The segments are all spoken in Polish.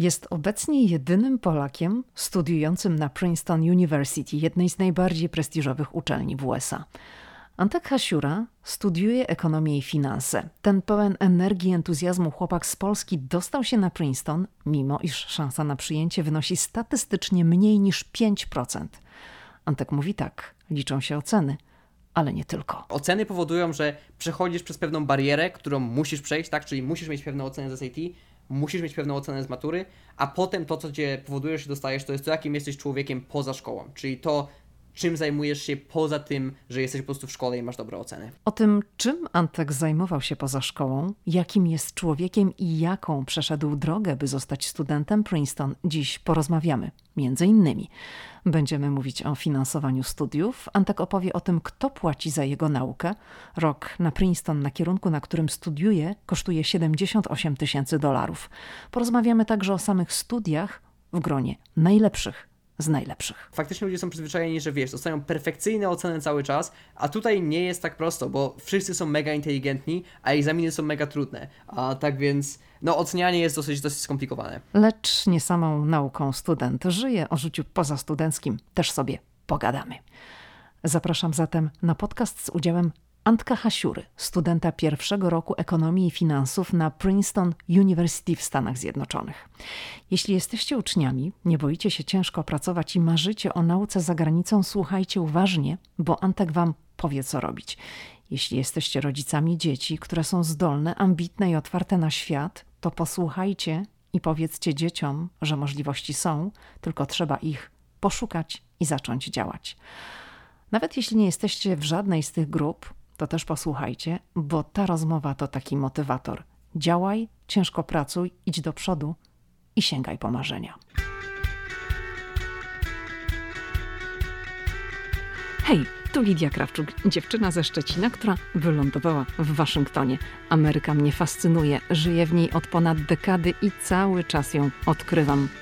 Jest obecnie jedynym Polakiem studiującym na Princeton University, jednej z najbardziej prestiżowych uczelni w USA. Antek Hasiura studiuje ekonomię i finanse. Ten pełen energii i entuzjazmu chłopak z Polski dostał się na Princeton, mimo iż szansa na przyjęcie wynosi statystycznie mniej niż 5%. Antek mówi tak, liczą się oceny, ale nie tylko. Oceny powodują, że przechodzisz przez pewną barierę, którą musisz przejść, tak? Czyli musisz mieć pewną ocenę z SAT, musisz mieć pewną ocenę z matury, a potem to, co cię powoduje, że dostajesz, to jest to, jakim jesteś człowiekiem poza szkołą. Czyli to, czym zajmujesz się poza tym, że jesteś po prostu w szkole i masz dobre oceny. O tym, czym Antek zajmował się poza szkołą, jakim jest człowiekiem i jaką przeszedł drogę, by zostać studentem Princeton, dziś porozmawiamy. Między innymi będziemy mówić o finansowaniu studiów. Antek opowie o tym, kto płaci za jego naukę. Rok na Princeton na kierunku, na którym studiuje, kosztuje 78 tysięcy dolarów. Porozmawiamy także o samych studiach w gronie najlepszych z najlepszych. Faktycznie ludzie są przyzwyczajeni, że wiesz, dostają perfekcyjne oceny cały czas, a tutaj nie jest tak prosto, bo wszyscy są mega inteligentni, a egzaminy są mega trudne. A tak więc, no, ocenianie jest dosyć, dosyć skomplikowane. Lecz nie samą nauką student żyje, o życiu pozastudenckim też sobie pogadamy. Zapraszam zatem na podcast z udziałem Antka Hasiury, studenta pierwszego roku ekonomii i finansów na Princeton University w Stanach Zjednoczonych. Jeśli jesteście uczniami, nie boicie się ciężko pracować i marzycie o nauce za granicą, słuchajcie uważnie, bo Antek wam powie, co robić. Jeśli jesteście rodzicami dzieci, które są zdolne, ambitne i otwarte na świat, to posłuchajcie i powiedzcie dzieciom, że możliwości są, tylko trzeba ich poszukać i zacząć działać. Nawet jeśli nie jesteście w żadnej z tych grup, to też posłuchajcie, bo ta rozmowa to taki motywator. Działaj, ciężko pracuj, idź do przodu i sięgaj po marzenia. Hej, tu Lidia Krawczuk, dziewczyna ze Szczecina, która wylądowała w Waszyngtonie. Ameryka mnie fascynuje, żyję w niej od ponad dekady i cały czas ją odkrywam.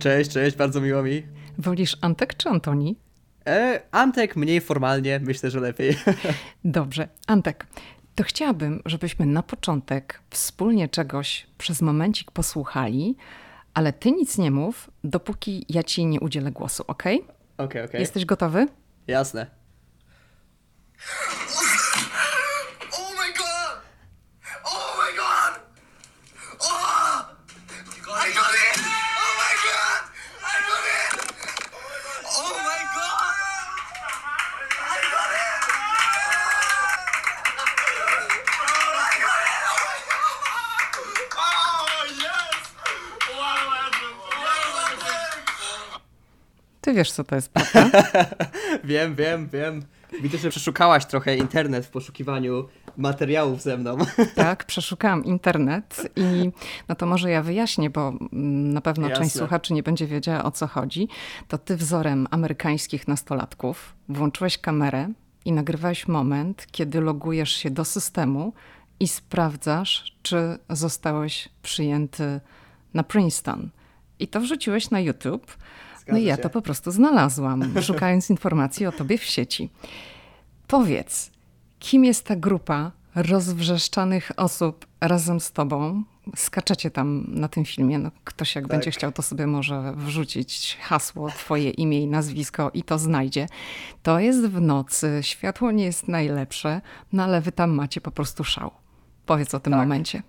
Cześć, cześć, bardzo miło mi. Wolisz Antek czy Antoni? E, Antek mniej formalnie, myślę, że lepiej. Dobrze. Antek, to chciałabym, żebyśmy na początek wspólnie czegoś przez momencik posłuchali, ale ty nic nie mów, dopóki ja ci nie udzielę głosu, ok? Okej, okay, okej. Okay. Jesteś gotowy? Jasne. Ty wiesz, co to jest, prawda? wiem, wiem, wiem. Widzę, że przeszukałaś trochę internet w poszukiwaniu materiałów ze mną. Tak, przeszukałam internet i no to może ja wyjaśnię, bo mm, na pewno Jasne. część słuchaczy nie będzie wiedziała o co chodzi. To ty wzorem amerykańskich nastolatków włączyłeś kamerę i nagrywałeś moment, kiedy logujesz się do systemu i sprawdzasz, czy zostałeś przyjęty na Princeton. I to wrzuciłeś na YouTube. No i ja to po prostu znalazłam, szukając informacji o tobie w sieci. Powiedz, kim jest ta grupa rozwrzeszczanych osób razem z tobą? Skaczecie tam na tym filmie. No, ktoś jak tak. będzie chciał, to sobie może wrzucić hasło, twoje imię i nazwisko i to znajdzie. To jest w nocy, światło nie jest najlepsze, no ale wy tam macie po prostu szał. Powiedz o tym tak. momencie.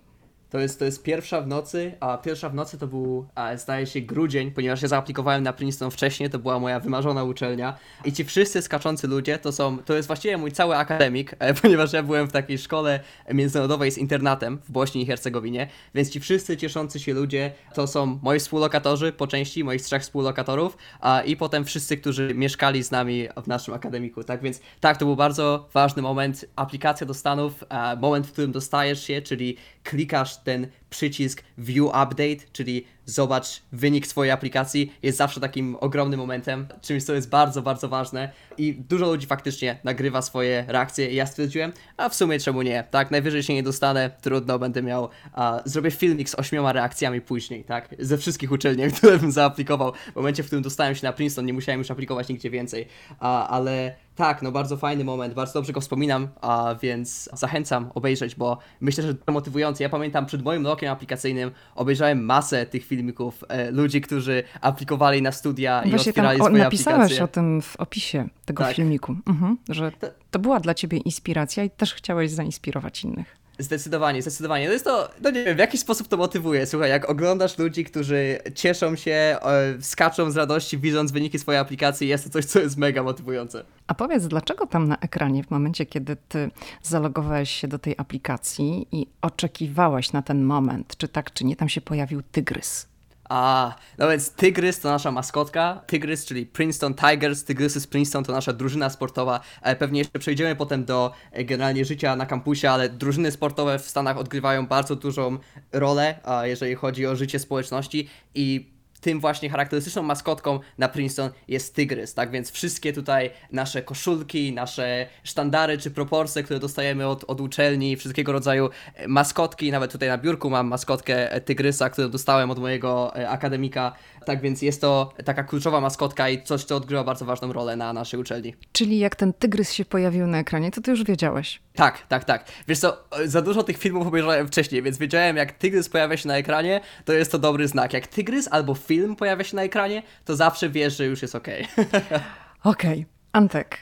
To jest, to jest pierwsza w nocy, a pierwsza w nocy to był, a, zdaje się, grudzień, ponieważ ja zaaplikowałem na Princeton wcześniej, to była moja wymarzona uczelnia. I ci wszyscy skaczący ludzie to są, to jest właściwie mój cały akademik, e, ponieważ ja byłem w takiej szkole międzynarodowej z internatem w Bośni i Hercegowinie, więc ci wszyscy cieszący się ludzie to są moi współlokatorzy po części, moich trzech współlokatorów, a, i potem wszyscy, którzy mieszkali z nami w naszym akademiku. Tak więc tak, to był bardzo ważny moment. Aplikacja do Stanów, moment, w którym dostajesz się, czyli klikasz ten przycisk View Update, czyli zobacz wynik swojej aplikacji, jest zawsze takim ogromnym momentem, czymś, co jest bardzo, bardzo ważne i dużo ludzi faktycznie nagrywa swoje reakcje i ja stwierdziłem, a w sumie czemu nie, tak, najwyżej się nie dostanę, trudno, będę miał, a, zrobię filmik z ośmioma reakcjami później, tak, ze wszystkich uczelni, które bym zaaplikował, w momencie, w którym dostałem się na Princeton, nie musiałem już aplikować nigdzie więcej, a, ale tak, no bardzo fajny moment, bardzo dobrze go wspominam, a więc zachęcam obejrzeć, bo myślę, że to motywujące. Ja pamiętam przed moim rokiem aplikacyjnym obejrzałem masę tych filmików e, ludzi, którzy aplikowali na studia Właśnie i otwierali tam, swoje o, napisałeś aplikacje. o tym w opisie tego tak. filmiku, mhm, że to była dla ciebie inspiracja i też chciałeś zainspirować innych. Zdecydowanie, zdecydowanie. To jest to, no nie wiem, w jaki sposób to motywuje. Słuchaj, jak oglądasz ludzi, którzy cieszą się, e, skaczą z radości, widząc wyniki swojej aplikacji, jest to coś, co jest mega motywujące. A powiedz, dlaczego tam na ekranie, w momencie, kiedy ty zalogowałeś się do tej aplikacji i oczekiwałeś na ten moment, czy tak, czy nie, tam się pojawił tygrys? A, no więc Tygrys to nasza maskotka. Tygrys, czyli Princeton Tigers. Tygrysy z Princeton to nasza drużyna sportowa. E, pewnie jeszcze przejdziemy potem do e, generalnie życia na kampusie, ale drużyny sportowe w Stanach odgrywają bardzo dużą rolę, jeżeli chodzi o życie społeczności i tym właśnie charakterystyczną maskotką na Princeton jest tygrys, tak więc wszystkie tutaj nasze koszulki, nasze sztandary czy proporcje, które dostajemy od, od uczelni, wszystkiego rodzaju e, maskotki, nawet tutaj na biurku mam maskotkę e, tygrysa, którą dostałem od mojego e, akademika, tak więc jest to taka kluczowa maskotka i coś, co odgrywa bardzo ważną rolę na naszej uczelni. Czyli jak ten tygrys się pojawił na ekranie, to ty już wiedziałeś? Tak, tak, tak. Wiesz co, za dużo tych filmów obejrzałem wcześniej, więc wiedziałem, jak tygrys pojawia się na ekranie, to jest to dobry znak. Jak tygrys albo film pojawia się na ekranie, to zawsze wiesz, że już jest okej. Okay. Okej. Okay. Antek,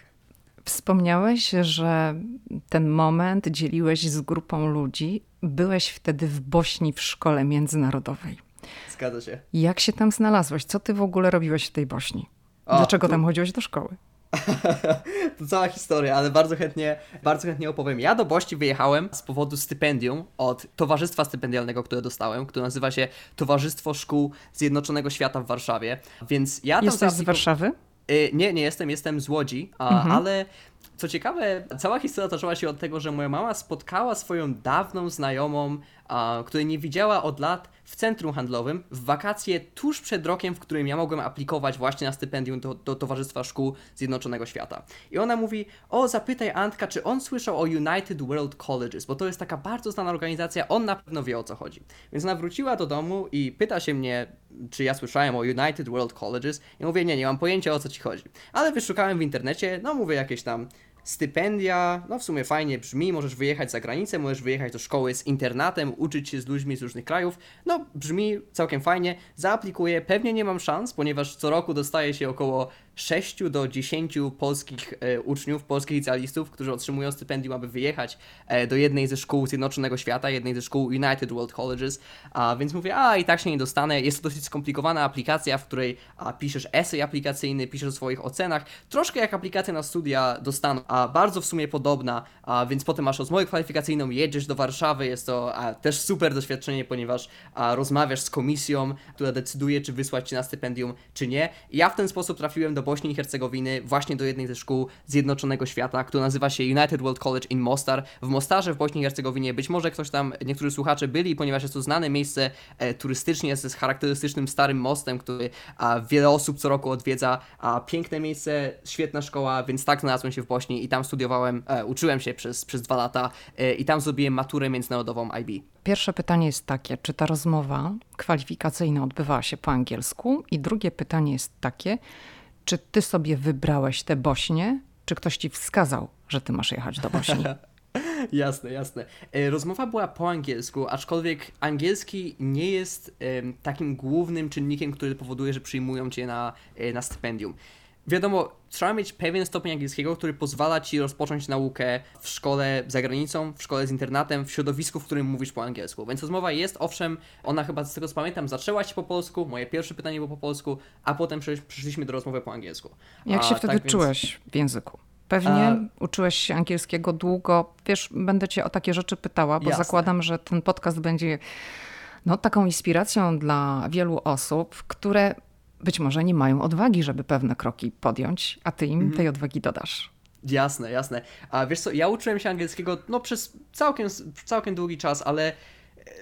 wspomniałeś, że ten moment dzieliłeś z grupą ludzi. Byłeś wtedy w Bośni w szkole międzynarodowej. Zgadza się. Jak się tam znalazłeś? Co ty w ogóle robiłeś w tej Bośni? Dlaczego tam chodziłeś do szkoły? to cała historia, ale bardzo chętnie, bardzo chętnie opowiem. Ja do Bości wyjechałem z powodu stypendium od Towarzystwa Stypendialnego, które dostałem, które nazywa się Towarzystwo Szkół Zjednoczonego Świata w Warszawie. Więc ja tam Jesteś z Warszawy? Y, nie, nie jestem, jestem z Łodzi, a, mhm. ale co ciekawe, cała historia zaczęła się od tego, że moja mama spotkała swoją dawną znajomą, a, której nie widziała od lat w centrum handlowym w wakacje tuż przed rokiem, w którym ja mogłem aplikować właśnie na stypendium do, do Towarzystwa Szkół Zjednoczonego Świata. I ona mówi, o zapytaj Antka, czy on słyszał o United World Colleges, bo to jest taka bardzo znana organizacja, on na pewno wie o co chodzi. Więc ona wróciła do domu i pyta się mnie, czy ja słyszałem o United World Colleges. I mówię, nie, nie mam pojęcia o co ci chodzi. Ale wyszukałem w internecie, no mówię jakieś tam stypendia, no w sumie fajnie brzmi, możesz wyjechać za granicę, możesz wyjechać do szkoły z internatem, uczyć się z ludźmi z różnych krajów, no brzmi całkiem fajnie, zaaplikuję, pewnie nie mam szans, ponieważ co roku dostaje się około 6 do 10 polskich e, uczniów, polskich licealistów, którzy otrzymują stypendium, aby wyjechać e, do jednej ze szkół Zjednoczonego Świata, jednej ze szkół United World Colleges, a więc mówię, a i tak się nie dostanę. Jest to dosyć skomplikowana aplikacja, w której a, piszesz esej aplikacyjny, piszesz o swoich ocenach, troszkę jak aplikacja na studia do a bardzo w sumie podobna, a więc potem masz rozmowę kwalifikacyjną, jedziesz do Warszawy, jest to a, też super doświadczenie, ponieważ a, rozmawiasz z komisją, która decyduje, czy wysłać cię na stypendium, czy nie. I ja w ten sposób trafiłem do Bośni i Hercegowiny właśnie do jednej ze szkół Zjednoczonego Świata, która nazywa się United World College in Mostar. W Mostarze w Bośni i Hercegowinie być może ktoś tam, niektórzy słuchacze byli, ponieważ jest to znane miejsce e, turystycznie z charakterystycznym starym mostem, który a, wiele osób co roku odwiedza. A, piękne miejsce, świetna szkoła, więc tak znalazłem się w Bośni i tam studiowałem, e, uczyłem się przez, przez dwa lata e, i tam zrobiłem maturę międzynarodową IB. Pierwsze pytanie jest takie, czy ta rozmowa kwalifikacyjna odbywała się po angielsku? I drugie pytanie jest takie, czy ty sobie wybrałeś tę Bośnię, czy ktoś ci wskazał, że ty masz jechać do Bośni? jasne, jasne. E, rozmowa była po angielsku, aczkolwiek angielski nie jest takim głównym czynnikiem, który powoduje, że przyjmują cię na, e, na stypendium wiadomo, trzeba mieć pewien stopień angielskiego, który pozwala ci rozpocząć naukę w szkole za granicą, w szkole z internatem, w środowisku, w którym mówisz po angielsku. Więc rozmowa jest, owszem, ona chyba z tego co pamiętam, zaczęła się po polsku, moje pierwsze pytanie było po polsku, a potem przeszliśmy do rozmowy po angielsku. Jak a, się wtedy tak czułeś więc... w języku? Pewnie a... uczyłeś się angielskiego długo. Wiesz, będę cię o takie rzeczy pytała, bo Jasne. zakładam, że ten podcast będzie no, taką inspiracją dla wielu osób, które być może nie mają odwagi, żeby pewne kroki podjąć, a ty im mhm. tej odwagi dodasz. Jasne, jasne. A wiesz co, ja uczyłem się angielskiego no przez całkiem, całkiem długi czas, ale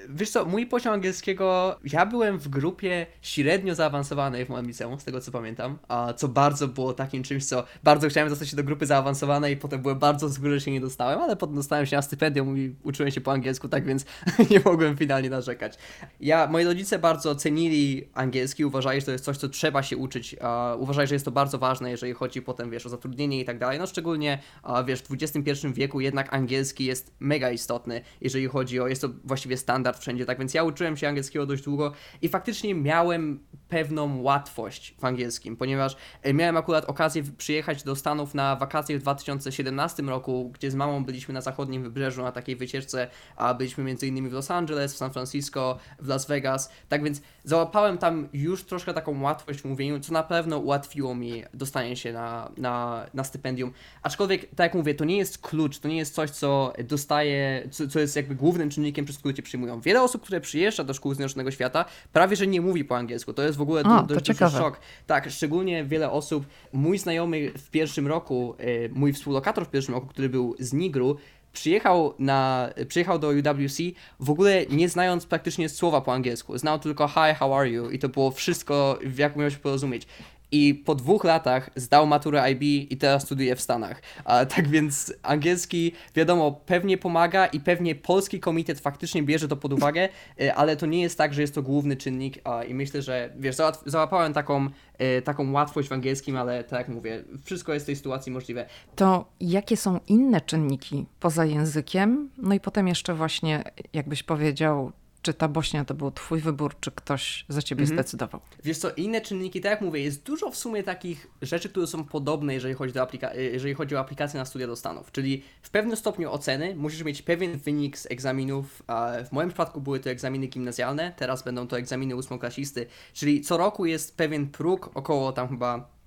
wiesz co, mój poziom angielskiego, ja byłem w grupie średnio zaawansowanej w moim liceum, z tego co pamiętam, a co bardzo było takim czymś, co bardzo chciałem dostać się do grupy zaawansowanej i potem byłem bardzo zły, że się nie dostałem, ale potem dostałem się na stypendium i uczyłem się po angielsku, tak więc nie mogłem finalnie narzekać. Ja, moi rodzice bardzo cenili angielski, uważali, że to jest coś, co trzeba się uczyć, uważali, że jest to bardzo ważne, jeżeli chodzi potem, wiesz, o zatrudnienie i tak dalej, no szczególnie, wiesz, w XXI wieku jednak angielski jest mega istotny, jeżeli chodzi o, jest to właściwie standard wszędzie, tak więc ja uczyłem się angielskiego dość długo i faktycznie miałem pewną łatwość w angielskim, ponieważ e, miałem akurat okazję przyjechać do Stanów na wakacje w 2017 roku, gdzie z mamą byliśmy na zachodnim wybrzeżu na takiej wycieczce, a byliśmy innymi w Los Angeles, w San Francisco, w Las Vegas, tak więc załapałem tam już troszkę taką łatwość w mówieniu, co na pewno ułatwiło mi dostanie się na, na, na stypendium, aczkolwiek, tak jak mówię, to nie jest klucz, to nie jest coś, co dostaje, co, co jest jakby głównym czynnikiem, przez który cię przyjmują. Wiele osób, które przyjeżdża do szkół Zjednoczonego Świata, prawie że nie mówi po angielsku, to jest w ogóle A, dość duży szok. Tak, szczególnie wiele osób, mój znajomy w pierwszym roku, y, mój współlokator w pierwszym roku, który był z Nigru, przyjechał, na, przyjechał do UWC w ogóle nie znając praktycznie słowa po angielsku. Znał tylko hi, how are you i to było wszystko, w jak miał się porozumieć i po dwóch latach zdał maturę IB i teraz studiuje w Stanach. A, tak więc angielski, wiadomo, pewnie pomaga i pewnie polski komitet faktycznie bierze to pod uwagę, e, ale to nie jest tak, że jest to główny czynnik i myślę, że wiesz, załapałem taką, e, taką łatwość w angielskim, ale tak jak mówię, wszystko jest w tej sytuacji możliwe. To jakie są inne czynniki poza językiem? No i potem jeszcze właśnie, jakbyś powiedział, czy ta Bośnia to był twój wybór, czy ktoś za ciebie mhm. zdecydował? Wiesz co, inne czynniki, tak jak mówię, jest dużo w sumie takich rzeczy, które są podobne, jeżeli chodzi, do aplika- jeżeli chodzi o aplikację na studia do Stanów. Czyli w pewnym stopniu oceny musisz mieć pewien wynik z egzaminów. W moim przypadku były to egzaminy gimnazjalne, teraz będą to egzaminy ósmoklasisty, czyli co roku jest pewien próg, około tam chyba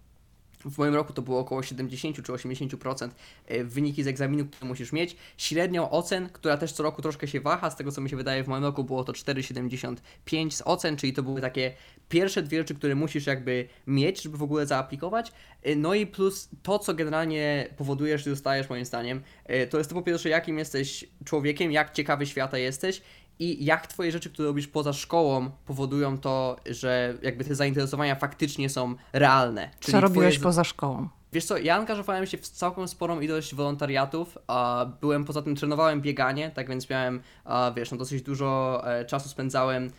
w moim roku to było około 70 czy 80% e, wyniki z egzaminu, które musisz mieć. Średnią ocen, która też co roku troszkę się waha, z tego co mi się wydaje w moim roku było to 4,75 z ocen, czyli to były takie pierwsze dwie rzeczy, które musisz jakby mieć, żeby w ogóle zaaplikować. E, no i plus to, co generalnie powoduje, że dostajesz moim zdaniem, e, to jest to po pierwsze, jakim jesteś człowiekiem, jak ciekawy świata jesteś i jak twoje rzeczy, które robisz poza szkołą, powodują to, że jakby te zainteresowania faktycznie są realne. Czyli Co robiłeś twoje... poza szkołą? Wiesz co, ja angażowałem się w całkiem sporą ilość wolontariatów, a byłem poza tym, trenowałem bieganie, tak więc miałem, a, wiesz, no dosyć dużo e, czasu spędzałem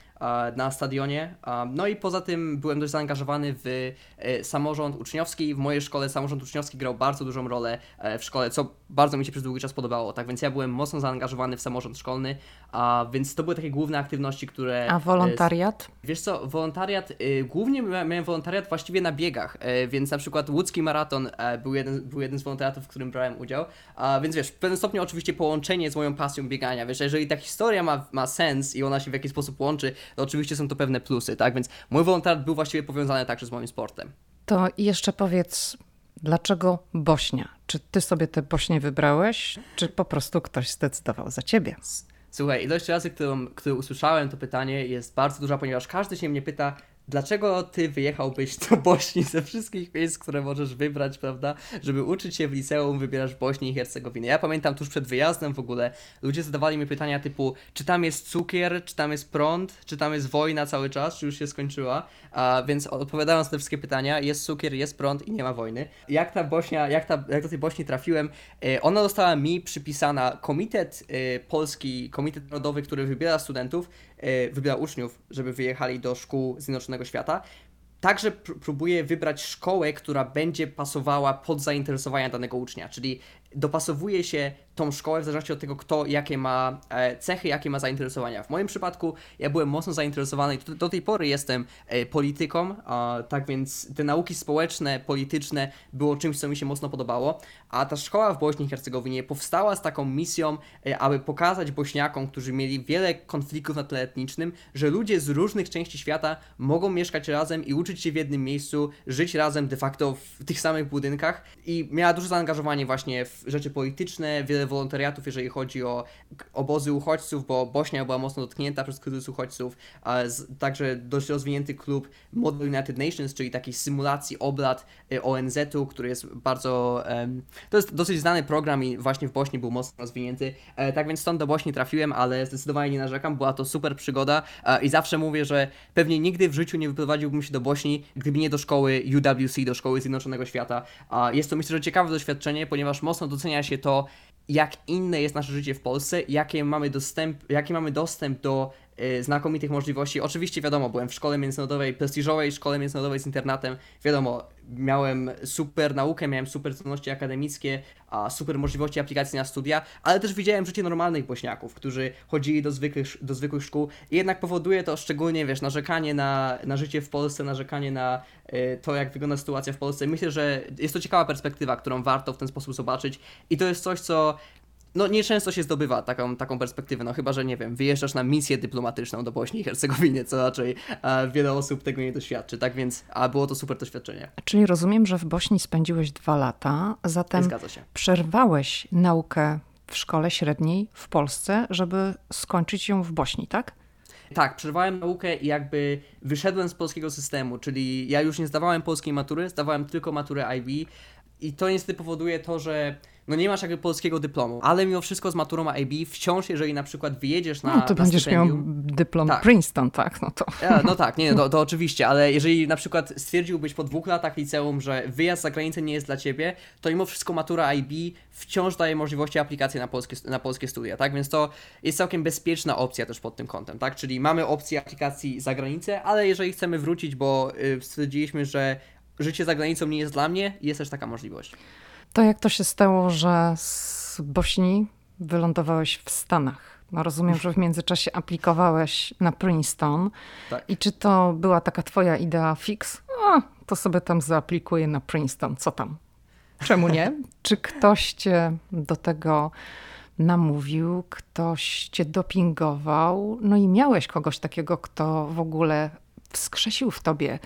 na stadionie. No i poza tym byłem dość zaangażowany w e, samorząd uczniowski. W mojej szkole samorząd uczniowski grał bardzo dużą rolę e, w szkole, co bardzo mi się przez długi czas podobało. Tak więc ja byłem mocno zaangażowany w samorząd szkolny, a więc to były takie główne aktywności, które. A wolontariat? Wiesz co, wolontariat, głównie miałem wolontariat właściwie na biegach, więc na przykład łódzki maraton był jeden, był jeden z wolontariatów, w którym brałem udział. A więc wiesz, w pewnym stopniu oczywiście połączenie z moją pasją biegania. Wiesz, jeżeli ta historia ma, ma sens i ona się w jakiś sposób łączy, to oczywiście są to pewne plusy, tak? Więc mój wolontariat był właściwie powiązany także z moim sportem. To jeszcze powiedz, dlaczego Bośnia? Czy ty sobie te Bośnie wybrałeś, czy po prostu ktoś zdecydował za ciebie? Słuchaj, ilość razy, którą, którą usłyszałem to pytanie jest bardzo duża, ponieważ każdy się mnie pyta, dlaczego ty wyjechałbyś do Bośni ze wszystkich miejsc, które możesz wybrać, prawda? Żeby uczyć się w liceum, wybierasz Bośnię i Hercegowinę. Ja pamiętam tuż przed wyjazdem w ogóle, ludzie zadawali mi pytania typu, czy tam jest cukier, czy tam jest prąd, czy tam jest wojna cały czas, czy już się skończyła. A, więc odpowiadając na te wszystkie pytania, jest cukier, jest prąd i nie ma wojny. Jak ta Bośnia, jak, ta, jak do tej Bośni trafiłem, e, ona została mi przypisana Komitet e, Polski, Komitet Narodowy, który wybiera studentów, wybiera uczniów, żeby wyjechali do szkół Zjednoczonego Świata. Także próbuje wybrać szkołę, która będzie pasowała pod zainteresowania danego ucznia, czyli dopasowuje się tą szkołę w zależności od tego, kto jakie ma e, cechy, jakie ma zainteresowania. W moim przypadku ja byłem mocno zainteresowany i do, do tej pory jestem e, polityką, tak więc te nauki społeczne, polityczne było czymś, co mi się mocno podobało, a ta szkoła w Bośni i Hercegowinie powstała z taką misją, e, aby pokazać Bośniakom, którzy mieli wiele konfliktów na tle etnicznym, że ludzie z różnych części świata mogą mieszkać razem i uczyć się w jednym miejscu, żyć razem de facto w tych samych budynkach i miała duże zaangażowanie właśnie w rzeczy polityczne, wiele wolontariatów, jeżeli chodzi o obozy uchodźców, bo Bośnia była mocno dotknięta przez kryzys uchodźców, a z, także dość rozwinięty klub Model United Nations, czyli takiej symulacji obrad y, ONZ-u, który jest bardzo, to jest dosyć znany program i właśnie w Bośni był mocno rozwinięty, e, tak więc stąd do Bośni trafiłem, ale zdecydowanie nie narzekam, była to super przygoda i zawsze mówię, że pewnie nigdy w życiu nie wyprowadziłbym się do Bośni, gdyby nie do szkoły UWC, do Szkoły Zjednoczonego Świata. Jest to myślę, że ciekawe doświadczenie, ponieważ mocno docenia się to, jak inne jest nasze życie w Polsce, jakie mamy dostęp, jaki mamy dostęp do znakomitych możliwości. Oczywiście wiadomo, byłem w szkole międzynarodowej, prestiżowej szkole międzynarodowej z internatem. Wiadomo, miałem super naukę, miałem super zdolności akademickie, a super możliwości aplikacji na studia, ale też widziałem życie normalnych bośniaków, którzy chodzili do zwykłych, do zwykłych szkół i jednak powoduje to szczególnie, wiesz, narzekanie na, na życie w Polsce, narzekanie na y, to, jak wygląda sytuacja w Polsce. Myślę, że jest to ciekawa perspektywa, którą warto w ten sposób zobaczyć i to jest coś, co no nieczęsto się zdobywa taką, taką perspektywę, no chyba, że nie wiem, wyjeżdżasz na misję dyplomatyczną do Bośni i Hercegowinie, co raczej a, wiele osób tego nie doświadczy, tak więc, a było to super doświadczenie. Czyli rozumiem, że w Bośni spędziłeś dwa lata, zatem przerwałeś naukę w szkole średniej w Polsce, żeby skończyć ją w Bośni, tak? Tak, przerwałem naukę i jakby wyszedłem z polskiego systemu, czyli ja już nie zdawałem polskiej matury, zdawałem tylko maturę IB i to niestety powoduje to, że no nie masz jakby polskiego dyplomu, ale mimo wszystko z maturą IB wciąż, jeżeli na przykład wyjedziesz na No to na będziesz miał dyplom tak. Princeton, tak? No to... Ja, no tak, nie, to, to oczywiście, ale jeżeli na przykład stwierdziłbyś po dwóch latach liceum, że wyjazd za granicę nie jest dla ciebie, to mimo wszystko matura IB wciąż daje możliwości aplikacji na polskie, na polskie studia, tak? Więc to jest całkiem bezpieczna opcja też pod tym kątem, tak? Czyli mamy opcję aplikacji za granicę, ale jeżeli chcemy wrócić, bo y, stwierdziliśmy, że życie za granicą nie jest dla mnie, jest też taka możliwość. To jak to się stało, że z Bośni wylądowałeś w Stanach? No rozumiem, że w międzyczasie aplikowałeś na Princeton. Tak. I czy to była taka twoja idea fix? A, to sobie tam zaaplikuję na Princeton. Co tam? Czemu nie? czy ktoś cię do tego namówił, ktoś cię dopingował? No i miałeś kogoś takiego, kto w ogóle wskrzesił w tobie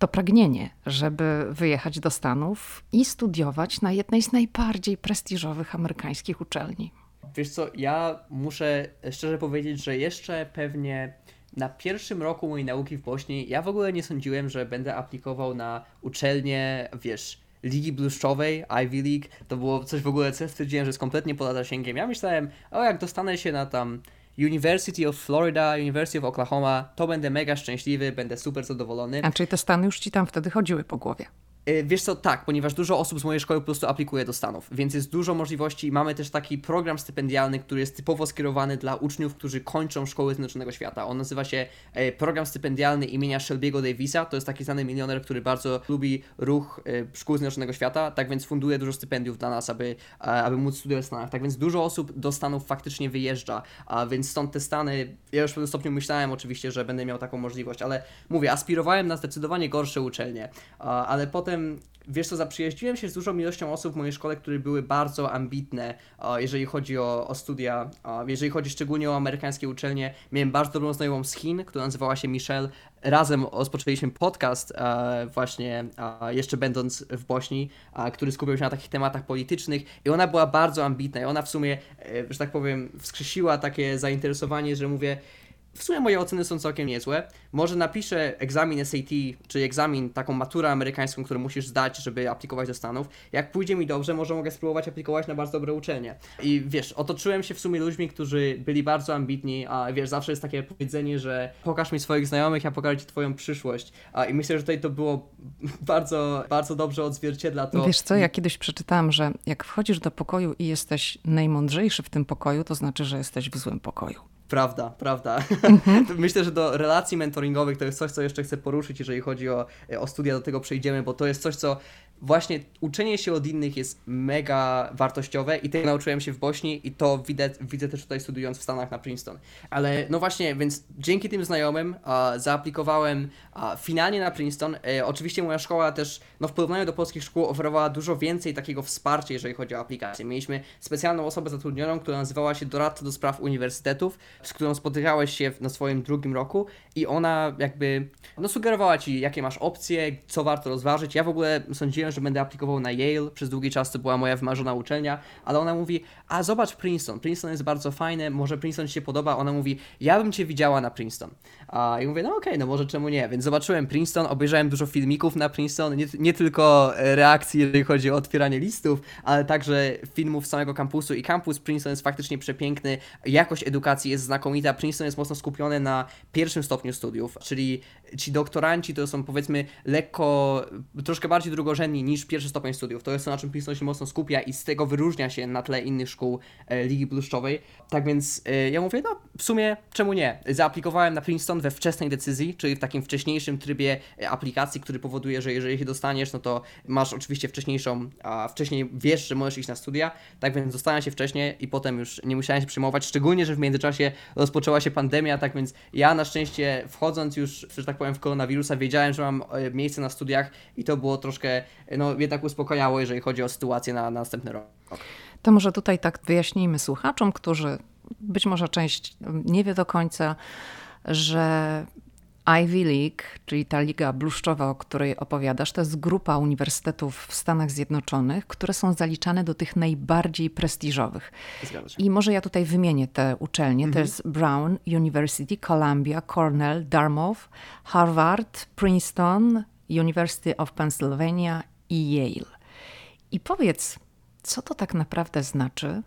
to pragnienie, żeby wyjechać do Stanów i studiować na jednej z najbardziej prestiżowych amerykańskich uczelni. Wiesz co, ja muszę szczerze powiedzieć, że jeszcze pewnie na pierwszym roku mojej nauki w Bośni ja w ogóle nie sądziłem, że będę aplikował na uczelnię, wiesz, Ligi Bluszczowej, Ivy League. To było coś w ogóle, co stwierdziłem, że jest kompletnie poza zasięgiem. Ja myślałem, o jak dostanę się na tam University of Florida, University of Oklahoma, to będę mega szczęśliwy, będę super zadowolony. A czyli te Stany już ci tam wtedy chodziły po głowie? E, wiesz co, tak, ponieważ dużo osób z mojej szkoły po prostu aplikuje do Stanów, więc jest dużo możliwości. Mamy też taki program stypendialny, który jest typowo skierowany dla uczniów, którzy kończą szkoły Zjednoczonego Świata. On nazywa się e, Program Stypendialny imienia Shelby'ego Davisa. To jest taki znany milioner, który bardzo lubi ruch e, szkół Zjednoczonego Świata, tak więc funduje dużo stypendiów dla nas, aby, aby móc studiować w Stanach. Tak więc dużo osób do Stanów faktycznie wyjeżdża, a więc stąd te Stany, ja już w pewnym stopniu myślałem oczywiście, że będę miał taką możliwość, ale mówię, aspirowałem na zdecydowanie gorsze uczelnie, ale potem potem, wiesz co, zaprzyjaźniłem się z dużą ilością osób w mojej szkole, które były bardzo ambitne, jeżeli chodzi o, o studia, jeżeli chodzi szczególnie o amerykańskie uczelnie. Miałem bardzo dobrą znajomą z Chin, która nazywała się Michelle. Razem rozpoczęliśmy podcast właśnie jeszcze będąc w Bośni, który skupiał się na takich tematach politycznych i ona była bardzo ambitna i ona w sumie, e, że tak powiem, wskrzesiła takie zainteresowanie, że mówię, w sumie moje oceny są całkiem niezłe. Może napiszę egzamin SAT, czy egzamin, taką maturę amerykańską, którą musisz zdać, żeby aplikować do Stanów. Jak pójdzie mi dobrze, może mogę spróbować aplikować na bardzo dobre uczelnie. I wiesz, otoczyłem się w sumie ludźmi, którzy byli bardzo ambitni, a wiesz, zawsze jest takie powiedzenie, że pokaż mi swoich znajomych, ja pokażę ci twoją przyszłość. A, I myślę, że tutaj to było bardzo, bardzo dobrze odzwierciedla to. Wiesz co, ja kiedyś przeczytałam, że jak wchodzisz do pokoju i jesteś najmądrzejszy w tym pokoju, to znaczy, że jesteś w złym pokoju. Prawda, prawda. Mhm. Myślę, że do relacji mentoringowych to jest coś, co jeszcze chcę poruszyć, jeżeli chodzi o, o studia, do tego przejdziemy, bo to jest coś, co właśnie uczenie się od innych jest mega wartościowe i tego nauczyłem się w Bośni i to widzę, widzę też tutaj studiując w Stanach na Princeton. Ale no właśnie, więc dzięki tym znajomym zaaplikowałem finalnie na Princeton. E, oczywiście moja szkoła też no, w porównaniu do polskich szkół oferowała dużo więcej takiego wsparcia, jeżeli chodzi o aplikację. Mieliśmy specjalną osobę zatrudnioną, która nazywała się doradca do spraw uniwersytetów, z którą spotykałeś się na swoim drugim roku i ona jakby no, sugerowała ci, jakie masz opcje, co warto rozważyć. Ja w ogóle sądziłem, że będę aplikował na Yale, przez długi czas to była moja wymarzona uczelnia, ale ona mówi, a zobacz Princeton, Princeton jest bardzo fajne, może Princeton ci się podoba. Ona mówi, ja bym cię widziała na Princeton. A ja mówię, no okej, okay, no może czemu nie, więc zobaczyłem Princeton, obejrzałem dużo filmików na Princeton, nie, nie tylko reakcji, jeżeli chodzi o otwieranie listów, ale także filmów samego kampusu. I kampus Princeton jest faktycznie przepiękny, jakość edukacji jest znakomita, Princeton jest mocno skupiony na pierwszym stopniu studiów, czyli ci doktoranci to są powiedzmy lekko, troszkę bardziej drugorzędni niż pierwszy stopień studiów. To jest to, na czym Princeton się mocno skupia i z tego wyróżnia się na tle innych szkół e, Ligi Bluszczowej. Tak więc e, ja mówię, no w sumie czemu nie? Zaaplikowałem na Princeton we wczesnej decyzji, czyli w takim wcześniejszym trybie e, aplikacji, który powoduje, że jeżeli się dostaniesz, no to masz oczywiście wcześniejszą, a wcześniej wiesz, że możesz iść na studia. Tak więc dostałem się wcześniej i potem już nie musiałem się przyjmować, szczególnie, że w międzyczasie rozpoczęła się pandemia, tak więc ja na szczęście wchodząc już, że tak powiem, w koronawirusa, wiedziałem, że mam miejsce na studiach i to było troszkę, no jednak uspokajało, jeżeli chodzi o sytuację na, na następny rok. To może tutaj tak wyjaśnijmy słuchaczom, którzy być może część nie wie do końca, że Ivy League, czyli ta liga bluszczowa, o której opowiadasz, to jest grupa uniwersytetów w Stanach Zjednoczonych, które są zaliczane do tych najbardziej prestiżowych. I może ja tutaj wymienię te uczelnie. Mhm. To jest Brown University, Columbia, Cornell, Dartmouth, Harvard, Princeton, University of Pennsylvania i Yale. I powiedz, co to tak naprawdę znaczy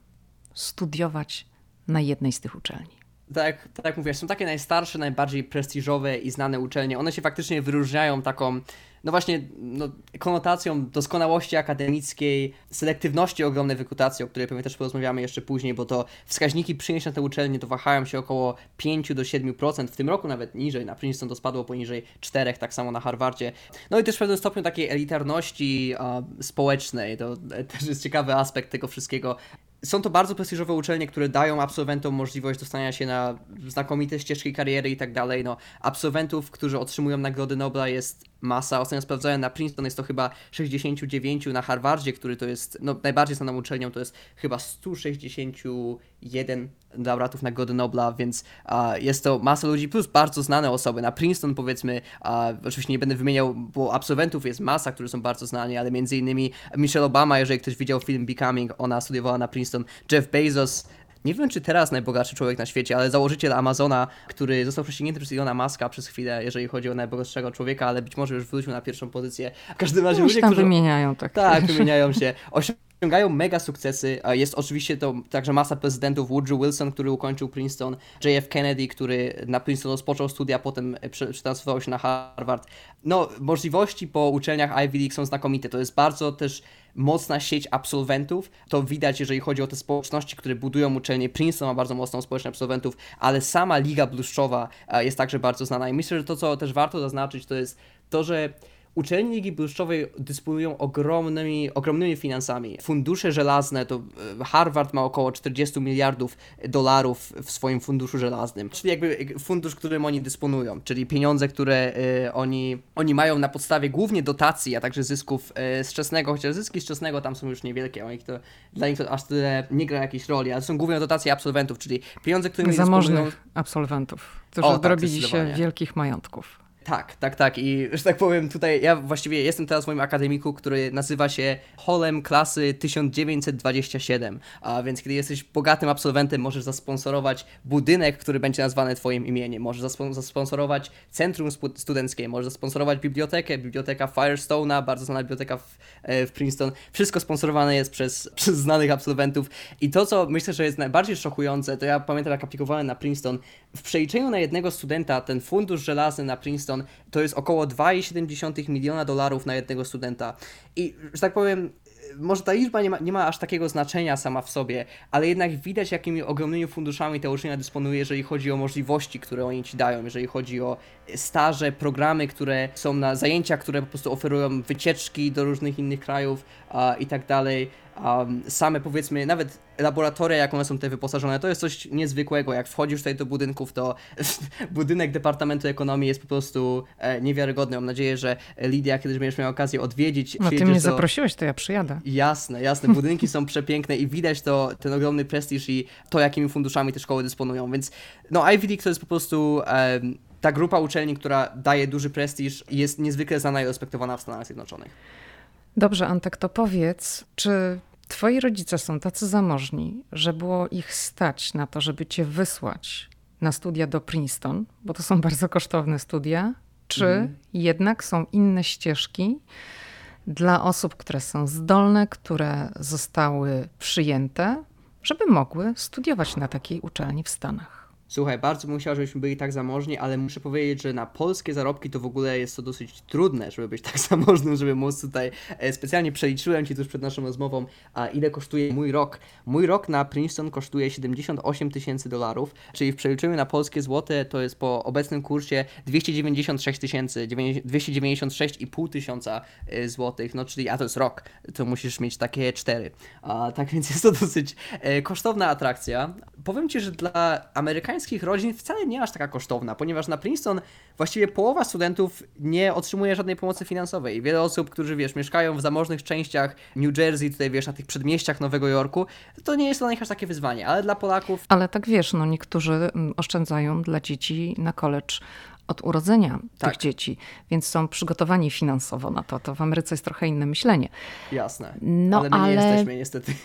studiować na jednej z tych uczelni? tak, tak jak mówię, są takie najstarsze, najbardziej prestiżowe i znane uczelnie. One się faktycznie wyróżniają taką, no właśnie, no, konotacją doskonałości akademickiej, selektywności ogromnej wykutacji, o której pewnie też porozmawiamy jeszcze później, bo to wskaźniki przyjęć na te uczelnie to wahają się około 5 do 7%, w tym roku nawet niżej, na Princeton to spadło poniżej 4, tak samo na Harvardzie. No i też w pewnym stopniu takiej elitarności społecznej, to też jest ciekawy aspekt tego wszystkiego są to bardzo prestiżowe uczelnie, które dają absolwentom możliwość dostania się na znakomite ścieżki kariery i tak dalej. No, absolwentów, którzy otrzymują nagrody Nobla jest masa. Ostatnio sprawdzałem na Princeton, jest to chyba 69, na Harvardzie, który to jest no, najbardziej znaną uczelnią, to jest chyba 161 laureatów Nagrody Nobla, więc jest to masa ludzi, plus bardzo znane osoby. Na Princeton powiedzmy, uh, oczywiście nie będę wymieniał, bo absolwentów jest masa, którzy są bardzo znani, ale między innymi Michelle Obama, jeżeli ktoś widział film Becoming, ona studiowała na Princeton, Jeff Bezos, nie wiem czy teraz najbogatszy człowiek na świecie, ale założyciel Amazona, który został prześcignięty przez Ilona Maska przez chwilę, jeżeli chodzi o najbogatszego człowieka, ale być może już wrócił na pierwszą pozycję. W każdym razie no, ludzie, tam którzy... wymieniają tak. Tak, wymieniają się. osiągają mega sukcesy. Jest oczywiście to także masa prezydentów, Woodrow Wilson, który ukończył Princeton, JF Kennedy, który na Princeton rozpoczął studia, potem przetransferował się na Harvard. No, możliwości po uczelniach Ivy League są znakomite. To jest bardzo też mocna sieć absolwentów. To widać, jeżeli chodzi o te społeczności, które budują uczelnie. Princeton ma bardzo mocną społeczność absolwentów, ale sama Liga Bluszczowa e, jest także bardzo znana. I myślę, że to, co też warto zaznaczyć, to jest to, że Uczelnie Ligi dysponują ogromnymi, ogromnymi finansami. Fundusze żelazne, to e, Harvard ma około 40 miliardów dolarów w swoim funduszu żelaznym, czyli jakby fundusz, którym oni dysponują, czyli pieniądze, które y, oni, oni mają na podstawie głównie dotacji, a także zysków y, z czesnego, chociaż zyski z czesnego tam są już niewielkie, oni to, dla nich to aż tyle nie gra jakiejś roli, ale są głównie dotacje absolwentów, czyli pieniądze, którymi Zamożnych dysponują... absolwentów, którzy o, tak, się wielkich majątków. Tak, tak, tak. I że tak powiem, tutaj ja właściwie jestem teraz w moim akademiku, który nazywa się Holem klasy 1927. A więc kiedy jesteś bogatym absolwentem, możesz zasponsorować budynek, który będzie nazwany Twoim imieniem. Możesz zasponsorować centrum studenckie, możesz zasponsorować bibliotekę, biblioteka Firestone'a, bardzo znana biblioteka w, e, w Princeton. Wszystko sponsorowane jest przez, przez znanych absolwentów. I to, co myślę, że jest najbardziej szokujące, to ja pamiętam, jak aplikowałem na Princeton. W przeliczeniu na jednego studenta ten fundusz żelazny na Princeton to jest około 2,7 miliona dolarów na jednego studenta. I, że tak powiem, może ta liczba nie ma, nie ma aż takiego znaczenia sama w sobie, ale jednak widać, jakimi ogromnymi funduszami ta uczelnia dysponuje, jeżeli chodzi o możliwości, które oni ci dają, jeżeli chodzi o staże, programy, które są na zajęcia, które po prostu oferują wycieczki do różnych innych krajów uh, i tak dalej. Um, same powiedzmy, nawet laboratoria, jak one są tutaj wyposażone, to jest coś niezwykłego. Jak wchodzisz tutaj do budynków, to budynek Departamentu Ekonomii jest po prostu e, niewiarygodny. Mam nadzieję, że Lidia kiedyś będziesz miała okazję odwiedzić. No ty mnie do... zaprosiłeś, to ja przyjadę. Jasne, jasne. Budynki są przepiękne i widać to, ten ogromny prestiż i to, jakimi funduszami te szkoły dysponują. Więc no Ivy League to jest po prostu... ta grupa uczelni, która daje duży prestiż jest niezwykle znana i respektowana w Stanach Zjednoczonych. Dobrze, Antek, to powiedz, czy twoi rodzice są tacy zamożni, że było ich stać na to, żeby cię wysłać na studia do Princeton, bo to są bardzo kosztowne studia, czy mhm. jednak są inne ścieżki dla osób, które są zdolne, które zostały przyjęte, żeby mogły studiować na takiej uczelni w Stanach? Słuchaj, bardzo bym chciał, żebyśmy byli tak zamożni, ale muszę powiedzieć, że na polskie zarobki to w ogóle jest to dosyć trudne, żeby być tak zamożnym, żeby móc tutaj. E, specjalnie przeliczyłem Ci tuż przed naszą rozmową, a ile kosztuje mój rok. Mój rok na Princeton kosztuje 78 tysięcy dolarów, czyli w przeliczeniu na polskie złote to jest po obecnym kursie 296 tysięcy, 296,5 tysiąca e, złotych, no czyli, a to jest rok, to musisz mieć takie cztery. A, tak więc jest to dosyć e, kosztowna atrakcja. Powiem Ci, że dla amerykańskich amerykańskich rodzin wcale nie aż taka kosztowna, ponieważ na Princeton właściwie połowa studentów nie otrzymuje żadnej pomocy finansowej. Wiele osób, którzy wiesz, mieszkają w zamożnych częściach New Jersey, tutaj wiesz, na tych przedmieściach Nowego Jorku, to nie jest dla nich aż takie wyzwanie, ale dla Polaków. Ale tak wiesz, no niektórzy mm, oszczędzają dla dzieci na college od urodzenia tak. tych dzieci, więc są przygotowani finansowo na to. To w Ameryce jest trochę inne myślenie. Jasne. No, ale my ale... nie jesteśmy niestety.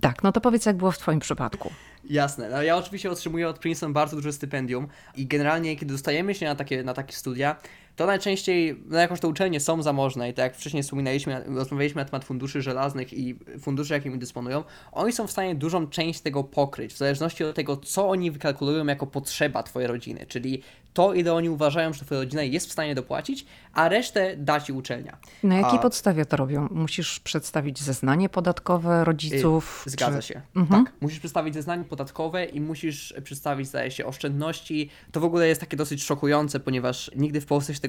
Tak, no to powiedz, jak było w Twoim przypadku. Jasne. No, ja oczywiście otrzymuję od Princeton bardzo duże stypendium i generalnie, kiedy dostajemy się na takie, na takie studia, to najczęściej, no jakoś to uczelnie są zamożne i tak jak wcześniej wspominaliśmy, rozmawialiśmy na temat funduszy żelaznych i funduszy, jakimi dysponują, oni są w stanie dużą część tego pokryć, w zależności od tego, co oni wykalkulują jako potrzeba Twojej rodziny, czyli to, ile oni uważają, że Twoja rodzina jest w stanie dopłacić, a resztę da Ci uczelnia. Na jakiej a... podstawie to robią? Musisz przedstawić zeznanie podatkowe rodziców? Yy, zgadza czy... się. Mhm. Tak. Musisz przedstawić zeznanie podatkowe i musisz przedstawić, zdaje się, oszczędności. To w ogóle jest takie dosyć szokujące, ponieważ nigdy w Polsce się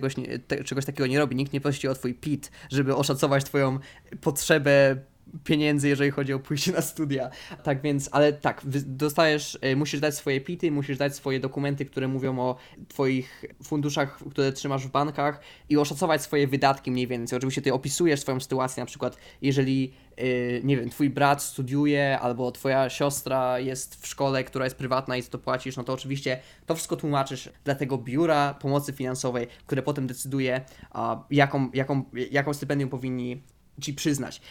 te, czegoś takiego nie robi. Nikt nie prosi o twój PIT, żeby oszacować twoją potrzebę pieniędzy, jeżeli chodzi o pójście na studia. Tak więc, ale tak, dostajesz, e, musisz dać swoje pity, musisz dać swoje dokumenty, które mówią o twoich funduszach, które trzymasz w bankach i oszacować swoje wydatki mniej więcej. Oczywiście ty opisujesz swoją sytuację, na przykład jeżeli yy, nie wiem, twój brat studiuje albo twoja siostra jest w szkole, która jest prywatna i to płacisz, no to oczywiście to wszystko tłumaczysz dla tego biura pomocy finansowej, które potem decyduje, jaką, jaką, jaką stypendium powinni ci przyznać.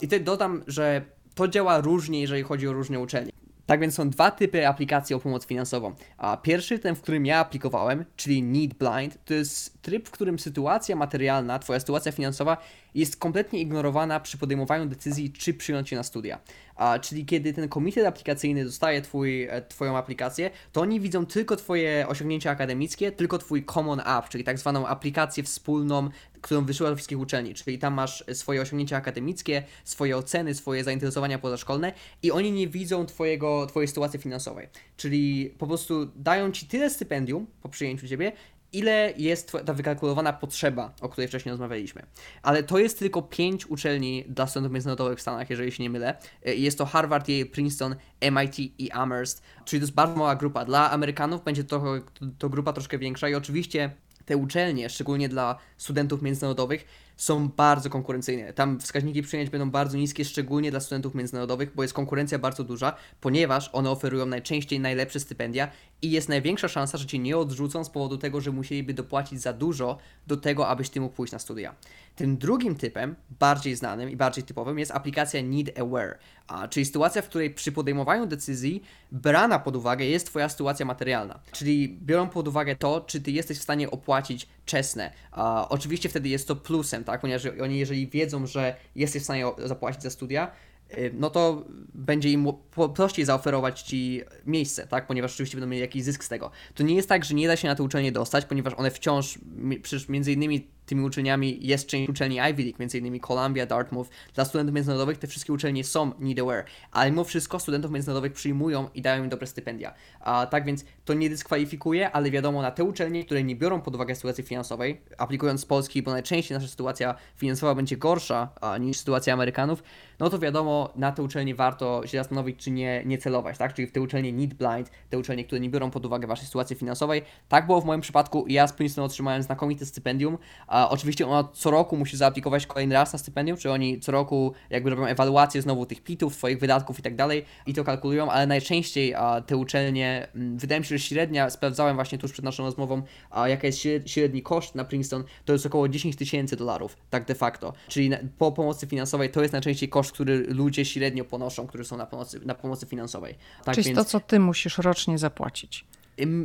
I tutaj dodam, że to działa różnie, jeżeli chodzi o różne uczelnie. Tak więc są dwa typy aplikacji o pomoc finansową. A pierwszy, ten, w którym ja aplikowałem, czyli Need Blind, to jest tryb, w którym sytuacja materialna, twoja sytuacja finansowa jest kompletnie ignorowana przy podejmowaniu decyzji, czy przyjąć się na studia. A, czyli kiedy ten komitet aplikacyjny dostaje twój, e, twoją aplikację, to oni widzą tylko twoje osiągnięcia akademickie, tylko twój common app, czyli tak zwaną aplikację wspólną, którą wysyła do wszystkich uczelni, czyli tam masz swoje osiągnięcia akademickie, swoje oceny, swoje zainteresowania pozaszkolne i oni nie widzą twojego, twojej sytuacji finansowej. Czyli po prostu dają ci tyle stypendium po przyjęciu ciebie, ile jest ta wykalkulowana potrzeba, o której wcześniej rozmawialiśmy. Ale to jest tylko pięć uczelni dla studentów międzynarodowych w Stanach, jeżeli się nie mylę. E, jest to Harvard, Yale, Princeton, MIT i Amherst, czyli to jest bardzo mała grupa. Dla Amerykanów będzie to, to, to grupa troszkę większa i oczywiście te uczelnie, szczególnie dla studentów międzynarodowych, są bardzo konkurencyjne. Tam wskaźniki przyjęć będą bardzo niskie, szczególnie dla studentów międzynarodowych, bo jest konkurencja bardzo duża, ponieważ one oferują najczęściej najlepsze stypendia i jest największa szansa, że cię nie odrzucą z powodu tego, że musieliby dopłacić za dużo do tego, abyś ty mógł pójść na studia. Tym drugim typem, bardziej znanym i bardziej typowym, jest aplikacja Need Aware, a, czyli sytuacja, w której przy podejmowaniu decyzji brana pod uwagę jest Twoja sytuacja materialna. Czyli biorą pod uwagę to, czy Ty jesteś w stanie opłacić czesne. A, oczywiście wtedy jest to plusem, tak? Ponieważ oni, jeżeli wiedzą, że jesteś w stanie zapłacić za studia, y, no to będzie im prościej zaoferować ci miejsce, tak? Ponieważ oczywiście będą mieli jakiś zysk z tego. To nie jest tak, że nie da się na tę uczelnię dostać, ponieważ one wciąż, przecież między innymi tymi uczelniami jest część uczelni Ivy League, m.in. Columbia, Dartmouth. Dla studentów międzynarodowych te wszystkie uczelnie są need aware, ale mimo wszystko studentów międzynarodowych przyjmują i dają im dobre stypendia. A, tak więc to nie dyskwalifikuje, ale wiadomo, na te uczelnie, które nie biorą pod uwagę sytuacji finansowej, aplikując z Polski, bo najczęściej nasza sytuacja finansowa będzie gorsza a, niż sytuacja Amerykanów, no to wiadomo, na te uczelnie warto się zastanowić, czy nie, nie celować, tak? Czyli w te uczelnie need blind, te uczelnie, które nie biorą pod uwagę waszej sytuacji finansowej. Tak było w moim przypadku ja z Princeton otrzymałem znakomite stypendium. A oczywiście ona co roku musi zaaplikować kolejny raz na stypendium, czy oni co roku jakby robią ewaluację znowu tych pitów, swoich wydatków i tak dalej i to kalkulują, ale najczęściej a, te uczelnie, m, mm, wydaje mi się, że średnia, sprawdzałem właśnie tuż przed naszą rozmową, a jaka jest średni koszt na Princeton, to jest około 10 tysięcy dolarów, tak de facto. Czyli na, po pomocy finansowej to jest najczęściej koszt, który ludzie średnio ponoszą, którzy są na pomocy, na pomocy finansowej. Tak Czyli więc... to, co ty musisz rocznie zapłacić.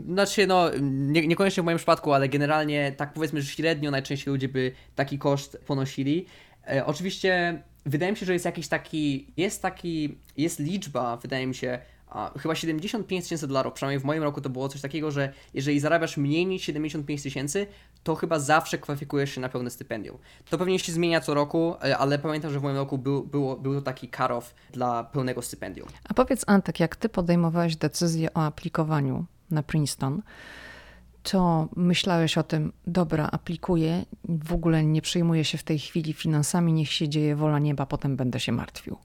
Znaczy, no, nie, niekoniecznie w moim przypadku, ale generalnie tak powiedzmy, że średnio najczęściej ludzie by taki koszt ponosili. E, oczywiście wydaje mi się, że jest jakiś taki, jest taki, jest liczba, wydaje mi się, a, chyba 75 tysięcy dolarów, przynajmniej w moim roku to było coś takiego, że jeżeli zarabiasz mniej niż 75 tysięcy, to chyba zawsze kwalifikujesz się na pełne stypendium. To pewnie się zmienia co roku, e, ale pamiętam, że w moim roku był, było, był to taki cut-off dla pełnego stypendium. A powiedz Antek, jak ty podejmowałeś decyzję o aplikowaniu na Princeton, to myślałeś o tym, dobra, aplikuję, w ogóle nie przejmuję się w tej chwili finansami, niech się dzieje wola nieba, potem będę się martwił.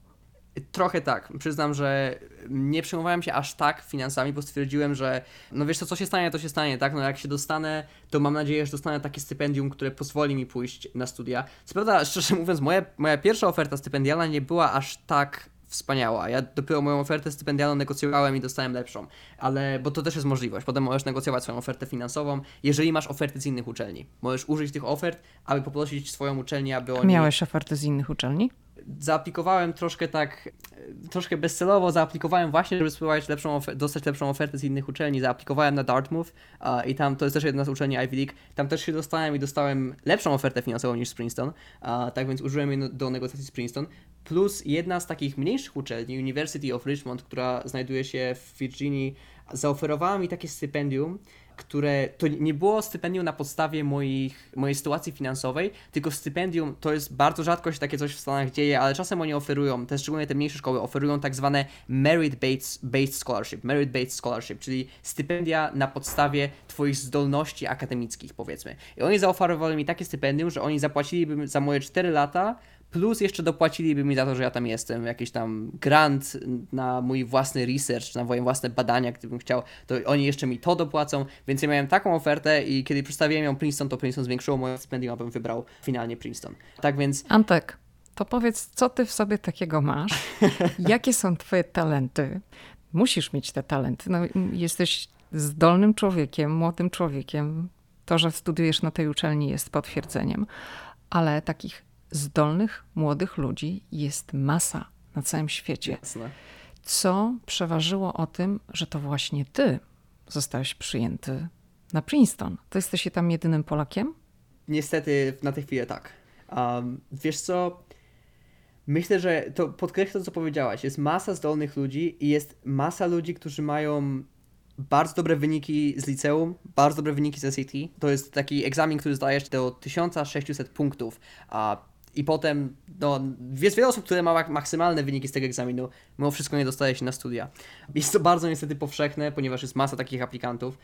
Trochę tak. Przyznam, że nie przejmowałem się aż tak finansami, bo stwierdziłem, że no wiesz co, co się stanie, to się stanie, tak? No jak się dostanę, to mam nadzieję, że dostanę takie stypendium, które pozwoli mi pójść na studia. Co prawda, szczerze mówiąc, moja, moja pierwsza oferta stypendialna nie była aż tak wspaniała. Ja dopiero moją ofertę stypendialną negocjowałem i dostałem lepszą, ale bo to też jest możliwość. Potem możesz negocjować swoją ofertę finansową, jeżeli masz oferty z innych uczelni. Możesz użyć tych ofert, aby poprosić swoją uczelnię, aby oni... Miałeś oferty z innych uczelni? Zaaplikowałem troszkę tak, troszkę bezcelowo zaaplikowałem właśnie, żeby spróbować lepszą dostać lepszą ofertę z innych uczelni. Zaaplikowałem na Dartmouth uh, i tam to jest też jedna z uczelni Ivy League. Tam też się dostałem i dostałem lepszą ofertę finansową niż z Princeton. Uh, tak więc użyłem jej do negocjacji z Princeton. Plus jedna z takich mniejszych uczelni, University of Richmond, która znajduje się w Virginii, zaoferowała mi takie stypendium, które to nie było stypendium na podstawie moich, mojej sytuacji finansowej, tylko stypendium to jest bardzo rzadko się takie coś w Stanach dzieje, ale czasem oni oferują, te szczególnie te mniejsze szkoły oferują tak zwane merit-based based scholarship, merit-based scholarship, czyli stypendia na podstawie twoich zdolności akademickich powiedzmy. I oni zaoferowali mi takie stypendium, że oni zapłaciliby za moje 4 lata Plus jeszcze dopłaciliby mi za to, że ja tam jestem, jakiś tam grant na mój własny research, na moje własne badania, gdybym chciał, to oni jeszcze mi to dopłacą, więc ja miałem taką ofertę i kiedy przedstawiłem ją Princeton, to Princeton zwiększyło moje stypendium, abym wybrał finalnie Princeton. Tak więc... Antek, to powiedz, co ty w sobie takiego masz? Jakie są twoje talenty? Musisz mieć te talenty. No, jesteś zdolnym człowiekiem, młodym człowiekiem. To, że studiujesz na tej uczelni jest potwierdzeniem, ale takich zdolnych, młodych ludzi jest masa na całym świecie. Jasne. Co przeważyło o tym, że to właśnie ty zostałeś przyjęty na Princeton? To jesteś tam jedynym Polakiem? Niestety na tę chwilę tak. Um, wiesz co? Myślę, że to podkreślę to, co powiedziałaś. Jest masa zdolnych ludzi i jest masa ludzi, którzy mają bardzo dobre wyniki z liceum, bardzo dobre wyniki z SAT. To jest taki egzamin, który zdajesz do 1600 punktów, a i potem, no, jest wiele osób, które ma maksymalne wyniki z tego egzaminu, mimo wszystko nie dostaje się na studia. Jest to bardzo niestety powszechne, ponieważ jest masa takich aplikantów.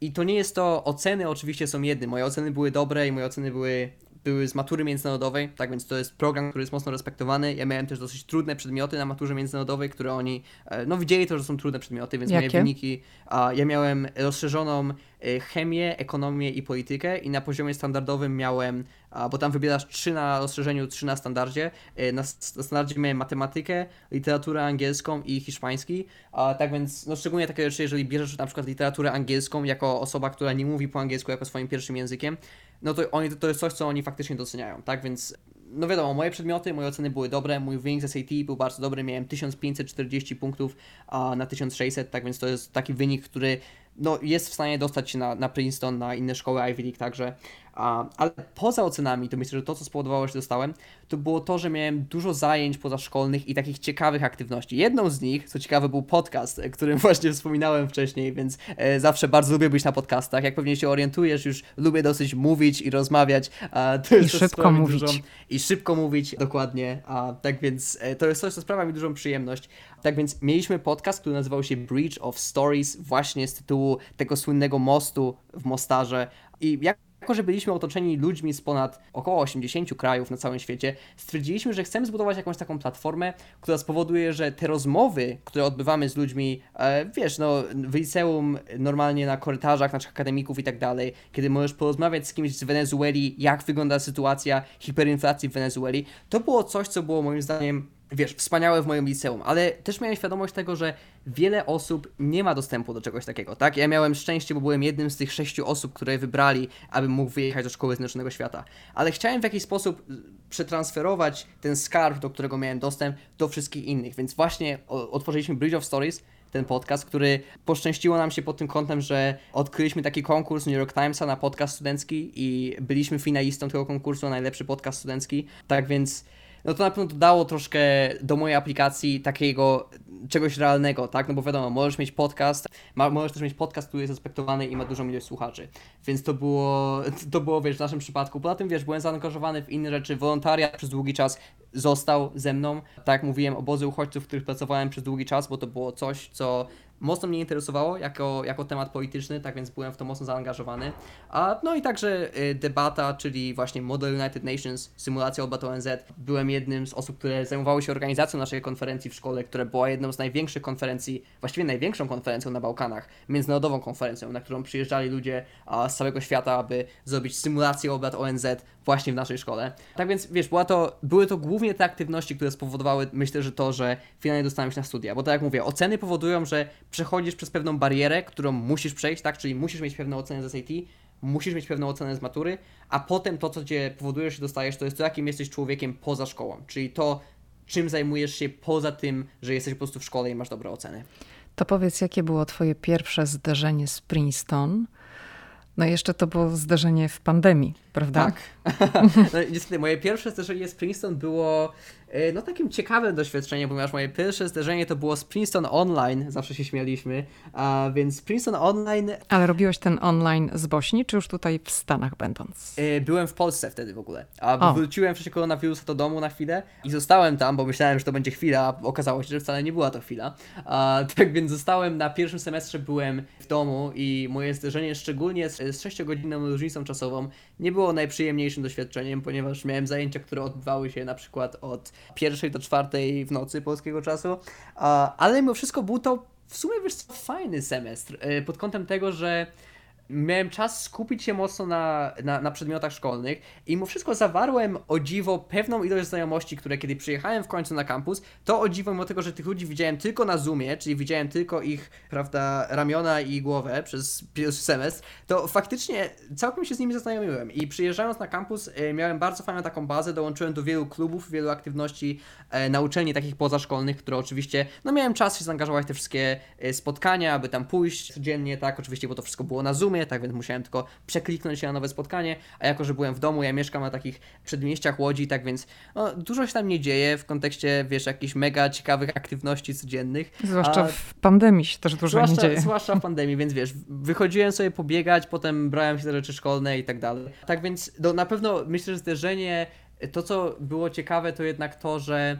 I to nie jest to, oceny oczywiście są jedne. Moje oceny były dobre i moje oceny były były z matury międzynarodowej, tak więc to jest program, który jest mocno respektowany. Ja miałem też dosyć trudne przedmioty na maturze międzynarodowej, które oni, e, no widzieli to, że są trudne przedmioty, więc Jakie? moje wyniki, a ja miałem rozszerzoną e, chemię, ekonomię i politykę i na poziomie standardowym miałem, bo tam wybierasz 3 na rozszerzeniu, 3 na standardzie. E, na, standardzie miałem matematykę, literaturę angielską i hiszpański. A tak więc, no szczególnie takie rzeczy, jeżeli bierzesz na przykład literaturę angielską jako osoba, która nie mówi po angielsku jako swoim pierwszym językiem, no to oni, to jest coś, co oni faktycznie doceniają, tak? Więc no wiadomo, moje przedmioty, moje oceny były dobre, mój wynik z SAT był bardzo dobry, miałem 1540 punktów a na 1600, tak więc to jest taki wynik, który no, jest w stanie dostać się na, na Princeton, na inne szkoły Ivy League także. Ale poza ocenami, to myślę, że to, co spowodowało, że dostałem, to było to, że miałem dużo zajęć pozaszkolnych i takich ciekawych aktywności. Jedną z nich, co ciekawe, był podcast, o którym właśnie wspominałem wcześniej, więc e, zawsze bardzo lubię być na podcastach. Jak pewnie się orientujesz, już lubię dosyć mówić i rozmawiać. I szybko mówić. Dużą, I szybko mówić, dokładnie. A, tak więc e, to jest coś, co sprawia mi dużą przyjemność. Tak więc mieliśmy podcast, który nazywał się Bridge of Stories, właśnie z tytułu tego słynnego mostu w Mostarze. I jak jako, że byliśmy otoczeni ludźmi z ponad około 80 krajów na całym świecie, stwierdziliśmy, że chcemy zbudować jakąś taką platformę, która spowoduje, że te rozmowy, które odbywamy z ludźmi, e, wiesz, no w liceum, normalnie na korytarzach naszych akademików i tak dalej, kiedy możesz porozmawiać z kimś z Wenezueli, jak wygląda sytuacja hiperinflacji w Wenezueli, to było coś, co było moim zdaniem wiesz, wspaniałe w moim liceum, ale też miałem świadomość tego, że wiele osób nie ma dostępu do czegoś takiego, tak? Ja miałem szczęście, bo byłem jednym z tych sześciu osób, które wybrali, abym mógł wyjechać do szkoły Zjednoczonego Świata. Ale chciałem w jakiś sposób przetransferować ten skarb, do którego miałem dostęp, do wszystkich innych, więc właśnie otworzyliśmy Bridge of Stories, ten podcast, który poszczęściło nam się pod tym kątem, że odkryliśmy taki konkurs New York Timesa na podcast studencki i byliśmy finalistą tego konkursu na najlepszy podcast studencki. Tak więc no to na pewno dodało troszkę do mojej aplikacji takiego czegoś realnego, tak? No bo wiadomo, możesz mieć podcast, ma, możesz też mieć podcast, który jest respektowany i ma dużą ilość słuchaczy. Więc to było, to było, wiesz, w naszym przypadku. Poza tym, wiesz, byłem zaangażowany w inne rzeczy. Wolontariat przez długi czas został ze mną. Tak jak mówiłem, obozy uchodźców, w których pracowałem przez długi czas, bo to było coś, co mocno mnie interesowało jako, jako temat polityczny, tak więc byłem w to mocno zaangażowany. A, no i także y, debata, czyli właśnie Model United Nations, symulacja OBAT ONZ. Byłem jednym z osób, które zajmowały się organizacją naszej konferencji w szkole, która była jedną z największych konferencji, właściwie największą konferencją na Bałkanach, międzynarodową konferencją, na którą przyjeżdżali ludzie z całego świata, aby zrobić symulację obrad ONZ właśnie w naszej szkole. Tak więc, wiesz, była to, były to głównie te aktywności, które spowodowały, myślę, że to, że finalnie dostałem się na studia. Bo tak jak mówię, oceny powodują, że przechodzisz przez pewną barierę, którą musisz przejść, tak? Czyli musisz mieć pewną ocenę z SAT, musisz mieć pewną ocenę z matury, a potem to, co cię powoduje, że dostajesz, to jest to, jakim jesteś człowiekiem poza szkołą. Czyli to, czym zajmujesz się poza tym, że jesteś po prostu w szkole i masz dobre oceny. To powiedz, jakie było Twoje pierwsze zderzenie z Princeton? No jeszcze to było zdarzenie w pandemii, prawda? Tak. no, niestety, moje pierwsze zdarzenie z Princeton było no takim ciekawym doświadczeniem, ponieważ moje pierwsze zderzenie to było z Princeton Online, zawsze się śmialiśmy, a więc Princeton Online... Ale robiłeś ten online z Bośni, czy już tutaj w Stanach będąc? E, byłem w Polsce wtedy w ogóle, a o. wróciłem w czasie koronawirusa do domu na chwilę i zostałem tam, bo myślałem, że to będzie chwila, a okazało się, że wcale nie była to chwila. A, tak więc zostałem, na pierwszym semestrze byłem w domu i moje zderzenie szczególnie z, z 6-godzinną różnicą czasową nie było najprzyjemniejszym doświadczeniem, ponieważ miałem zajęcia, które odbywały się na przykład od pierwszej do czwartej w nocy polskiego czasu, ale mimo wszystko był to w sumie wiesz fajny semestr y, pod kątem tego, że miałem czas skupić się mocno na, na, na, przedmiotach szkolnych i mimo wszystko zawarłem o dziwo pewną ilość znajomości, które kiedy przyjechałem w końcu na kampus, to o dziwo mimo tego, że tych ludzi widziałem tylko na Zoomie, czyli widziałem tylko ich, prawda, ramiona i głowę przez pierwszy semestr, to faktycznie całkiem się z nimi zaznajomiłem. I przyjeżdżając na kampus y, miałem bardzo fajną taką bazę, dołączyłem do wielu klubów, wielu aktywności e, na uczelni takich pozaszkolnych, które oczywiście, no miałem czas się zaangażować w te wszystkie e, spotkania, aby tam pójść codziennie, tak, oczywiście, bo to wszystko było na Zoomie, tak więc musiałem tylko przekliknąć się na nowe spotkanie, a jako, że byłem w domu, ja mieszkam na takich przedmieściach Łodzi, tak więc no, dużo się tam nie dzieje w kontekście, wiesz, jakichś mega ciekawych aktywności codziennych. Zwłaszcza a... w pandemii się też dużo zwłaszcza, nie dzieje. Zwłaszcza w pandemii, więc wiesz, wychodziłem sobie pobiegać, potem brałem się za rzeczy szkolne i tak dalej. Tak więc no, na pewno myślę, że zderzenie, to co było ciekawe, to jednak to, że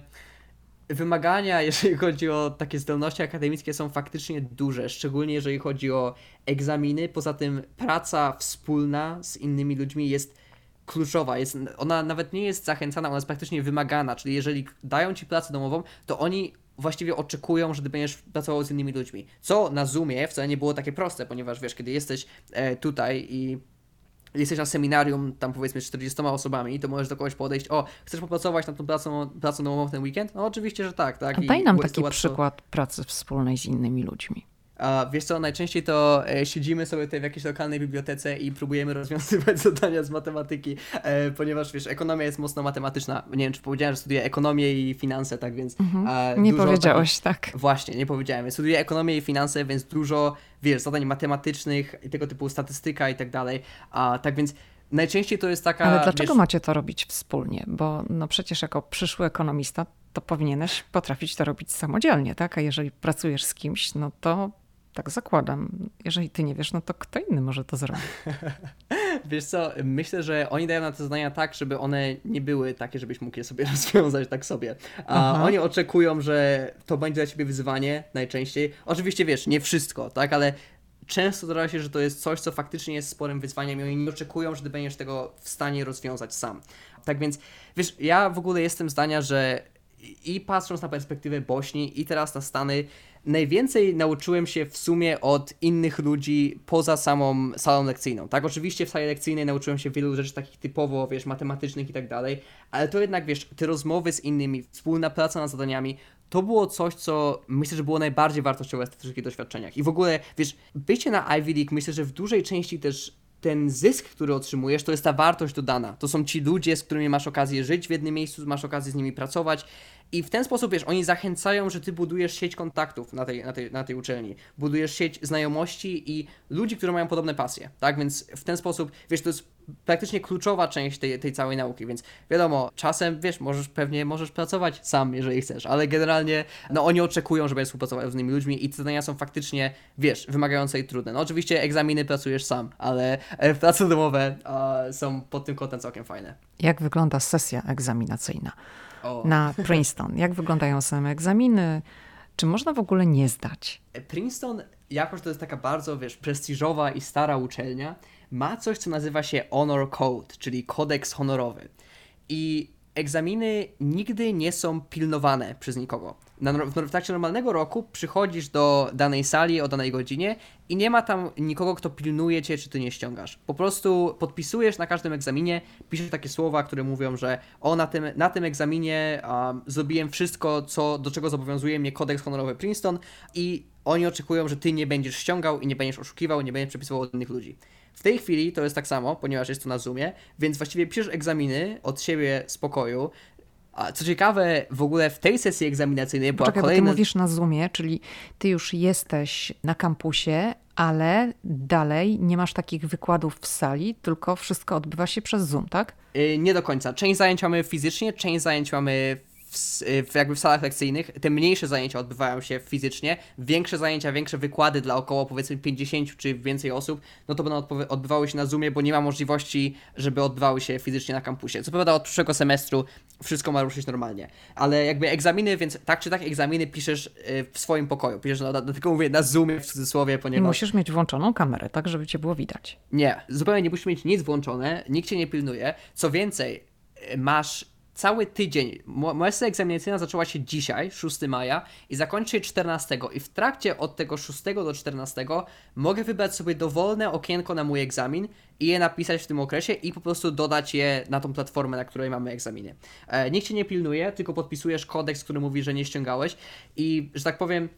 wymagania, jeżeli chodzi o takie zdolności akademickie, są faktycznie duże, szczególnie jeżeli chodzi o egzaminy. Poza tym praca wspólna z innymi ludźmi jest kluczowa. Jest, ona nawet nie jest zachęcana, ona jest praktycznie wymagana. Czyli jeżeli dają ci pracę domową, to oni właściwie oczekują, że ty będziesz pracował z innymi ludźmi. Co na Zoomie wcale nie było takie proste, ponieważ wiesz, kiedy jesteś e, tutaj i jesteś na seminarium, tam powiedzmy 40 osobami, to możesz do kogoś podejść, o, chcesz popracować nad tą pracą, pracą domową w ten weekend? No oczywiście, że tak, tak. A daj nam taki łatwo... przykład pracy wspólnej z innymi ludźmi. A wiesz co, najczęściej to e, siedzimy sobie tutaj w jakiejś lokalnej bibliotece i próbujemy rozwiązywać zadania z matematyki, e, ponieważ wiesz, ekonomia jest mocno matematyczna. Nie wiem, czy powiedziałem, że studiuję ekonomię i finanse, tak więc. Mhm. nie powiedziałeś takich... tak. Właśnie, nie powiedziałem. Studiuję ekonomię i finanse, więc dużo, wiesz, zadań matematycznych, tego typu statystyka i tak dalej. A tak więc najczęściej to jest taka... Ale dlaczego wiesz... macie to robić wspólnie? Bo no przecież jako przyszły ekonomista to powinieneś potrafić to robić samodzielnie, tak? A jeżeli pracujesz z kimś, no to tak zakładam. Jeżeli ty nie wiesz, no to kto inny może to zrobić. Wiesz co, myślę, że oni dają na te zadania tak, żeby one nie były takie, żebyś mógł je sobie rozwiązać tak sobie. A Aha. oni oczekują, że to będzie dla ciebie wyzwanie najczęściej. Oczywiście wiesz, nie wszystko, tak, ale często zdarza się, że to jest coś, co faktycznie jest sporym wyzwaniem i oni nie oczekują, że ty będziesz tego w stanie rozwiązać sam. Tak więc, wiesz, ja w ogóle jestem zdania, że i patrząc na perspektywę Bośni i teraz na Stany, najwięcej nauczyłem się w sumie od innych ludzi poza samą salą lekcyjną. Tak, oczywiście w sali lekcyjnej nauczyłem się wielu rzeczy takich typowo, wiesz, matematycznych i tak dalej, ale to jednak, wiesz, te rozmowy z innymi, wspólna praca nad zadaniami, to było coś, co myślę, że było najbardziej wartościowe w tych wszystkich doświadczeniach. I w ogóle, wiesz, bycie na Ivy League myślę, że w dużej części też ten zysk, który otrzymujesz, to jest ta wartość dodana. To są ci ludzie, z którymi masz okazję żyć w jednym miejscu, masz okazję z nimi pracować i w ten sposób, wiesz, oni zachęcają, że ty budujesz sieć kontaktów na tej, na tej, na tej uczelni, budujesz sieć znajomości i ludzi, którzy mają podobne pasje, tak? Więc w ten sposób, wiesz, to jest praktycznie kluczowa część tej, tej całej nauki, więc wiadomo, czasem, wiesz, możesz pewnie, możesz pracować sam, jeżeli chcesz, ale generalnie, no oni oczekują, że będziesz współpracował z innymi ludźmi i te zadania są faktycznie, wiesz, wymagające i trudne. No oczywiście egzaminy pracujesz sam, ale e, prace domowe są pod tym kątem całkiem fajne. Jak wygląda sesja egzaminacyjna? Na Princeton? Jak wyglądają same egzaminy? Czy można w ogóle nie zdać? Princeton, jako że to jest taka bardzo, wiesz, prestiżowa i stara uczelnia, ma coś, co nazywa się Honor Code, czyli kodeks honorowy. I egzaminy nigdy nie są pilnowane przez nikogo. Na, w trakcie normalnego roku przychodzisz do danej sali o danej godzinie i nie ma tam nikogo, kto pilnuje cię, czy ty nie ściągasz. Po prostu podpisujesz na każdym egzaminie, piszesz takie słowa, które mówią, że o, na tym, na tym egzaminie um, zrobiłem wszystko, co, do czego zobowiązuje mnie kodeks honorowy Princeton i oni oczekują, że ty nie będziesz ściągał i nie będziesz oszukiwał, nie będziesz przepisywał od innych ludzi. W tej chwili to jest tak samo, ponieważ jest to na Zoomie, więc właściwie piszesz egzaminy od siebie z pokoju, a co ciekawe, w ogóle w tej sesji egzaminacyjnej była Poczekaj, kolejna... Bo ty mówisz na Zoomie, czyli ty już jesteś na kampusie, ale dalej nie masz takich wykładów w sali, tylko wszystko odbywa się przez Zoom, tak? Yy, nie do końca. Część zajęć mamy fizycznie, część zajęć mamy w, w, jakby w salach lekcyjnych, te mniejsze zajęcia odbywają się fizycznie, większe zajęcia, większe wykłady dla około powiedzmy 50 czy więcej osób, no to będą odbywały się na Zoomie, bo nie ma możliwości, żeby odbywały się fizycznie na kampusie. Co prawda od przyszłego semestru wszystko ma ruszyć normalnie, ale jakby egzaminy, więc tak czy tak egzaminy piszesz y, w swoim pokoju, piszesz, no, tylko mówię na Zoomie w cudzysłowie, ponieważ... I musisz mieć włączoną kamerę, tak, żeby cię było widać. Nie, zupełnie nie musisz mieć nic włączone, nikt cię nie pilnuje, co więcej, y, masz cały tydzień. Moja sesja egzaminacyjna zaczęła się dzisiaj, 6 maja, i zakończy się 14. I w trakcie od tego 6 do 14 mogę wybrać sobie dowolne okienko na mój egzamin i je napisać w tym okresie i po prostu dodać je na tą platformę, na której mamy egzaminy. E, nikt cię nie pilnuje, tylko podpisujesz kodeks, który mówi, że nie ściągałeś. I że tak powiem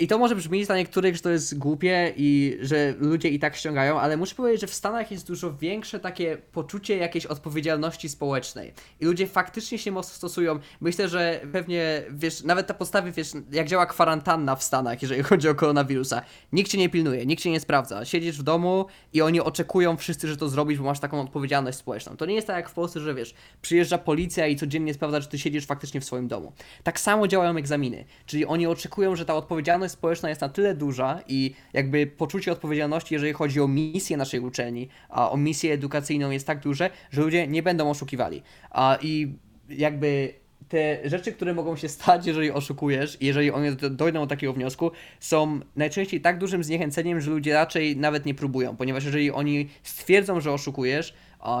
i to może brzmieć dla niektórych, że to jest głupie i że ludzie i tak ściągają, ale muszę powiedzieć, że w Stanach jest dużo większe takie poczucie jakiejś odpowiedzialności społecznej. I ludzie faktycznie się mocno stosują. Myślę, że pewnie, wiesz, nawet ta podstawy, wiesz, jak działa kwarantanna w Stanach, jeżeli chodzi o koronawirusa. Nikt cię nie pilnuje, nikt cię nie sprawdza. Siedzisz w domu i oni oczekują wszyscy, że to zrobisz, bo masz taką odpowiedzialność społeczną. To nie jest tak jak w Polsce, że wiesz, przyjeżdża policja i codziennie sprawdza, czy ty siedzisz faktycznie w swoim domu. Tak samo działają egzaminy. Czyli oni oczekują, że ta odpowiedzialność odpowiedzialność społeczna jest na tyle duża i jakby poczucie odpowiedzialności, jeżeli chodzi o misję naszej uczelni, a o misję edukacyjną jest tak duże, że ludzie nie będą oszukiwali. A i jakby te rzeczy, które mogą się stać, jeżeli oszukujesz, jeżeli one dojdą do takiego wniosku, są najczęściej tak dużym zniechęceniem, że ludzie raczej nawet nie próbują, ponieważ jeżeli oni stwierdzą, że oszukujesz,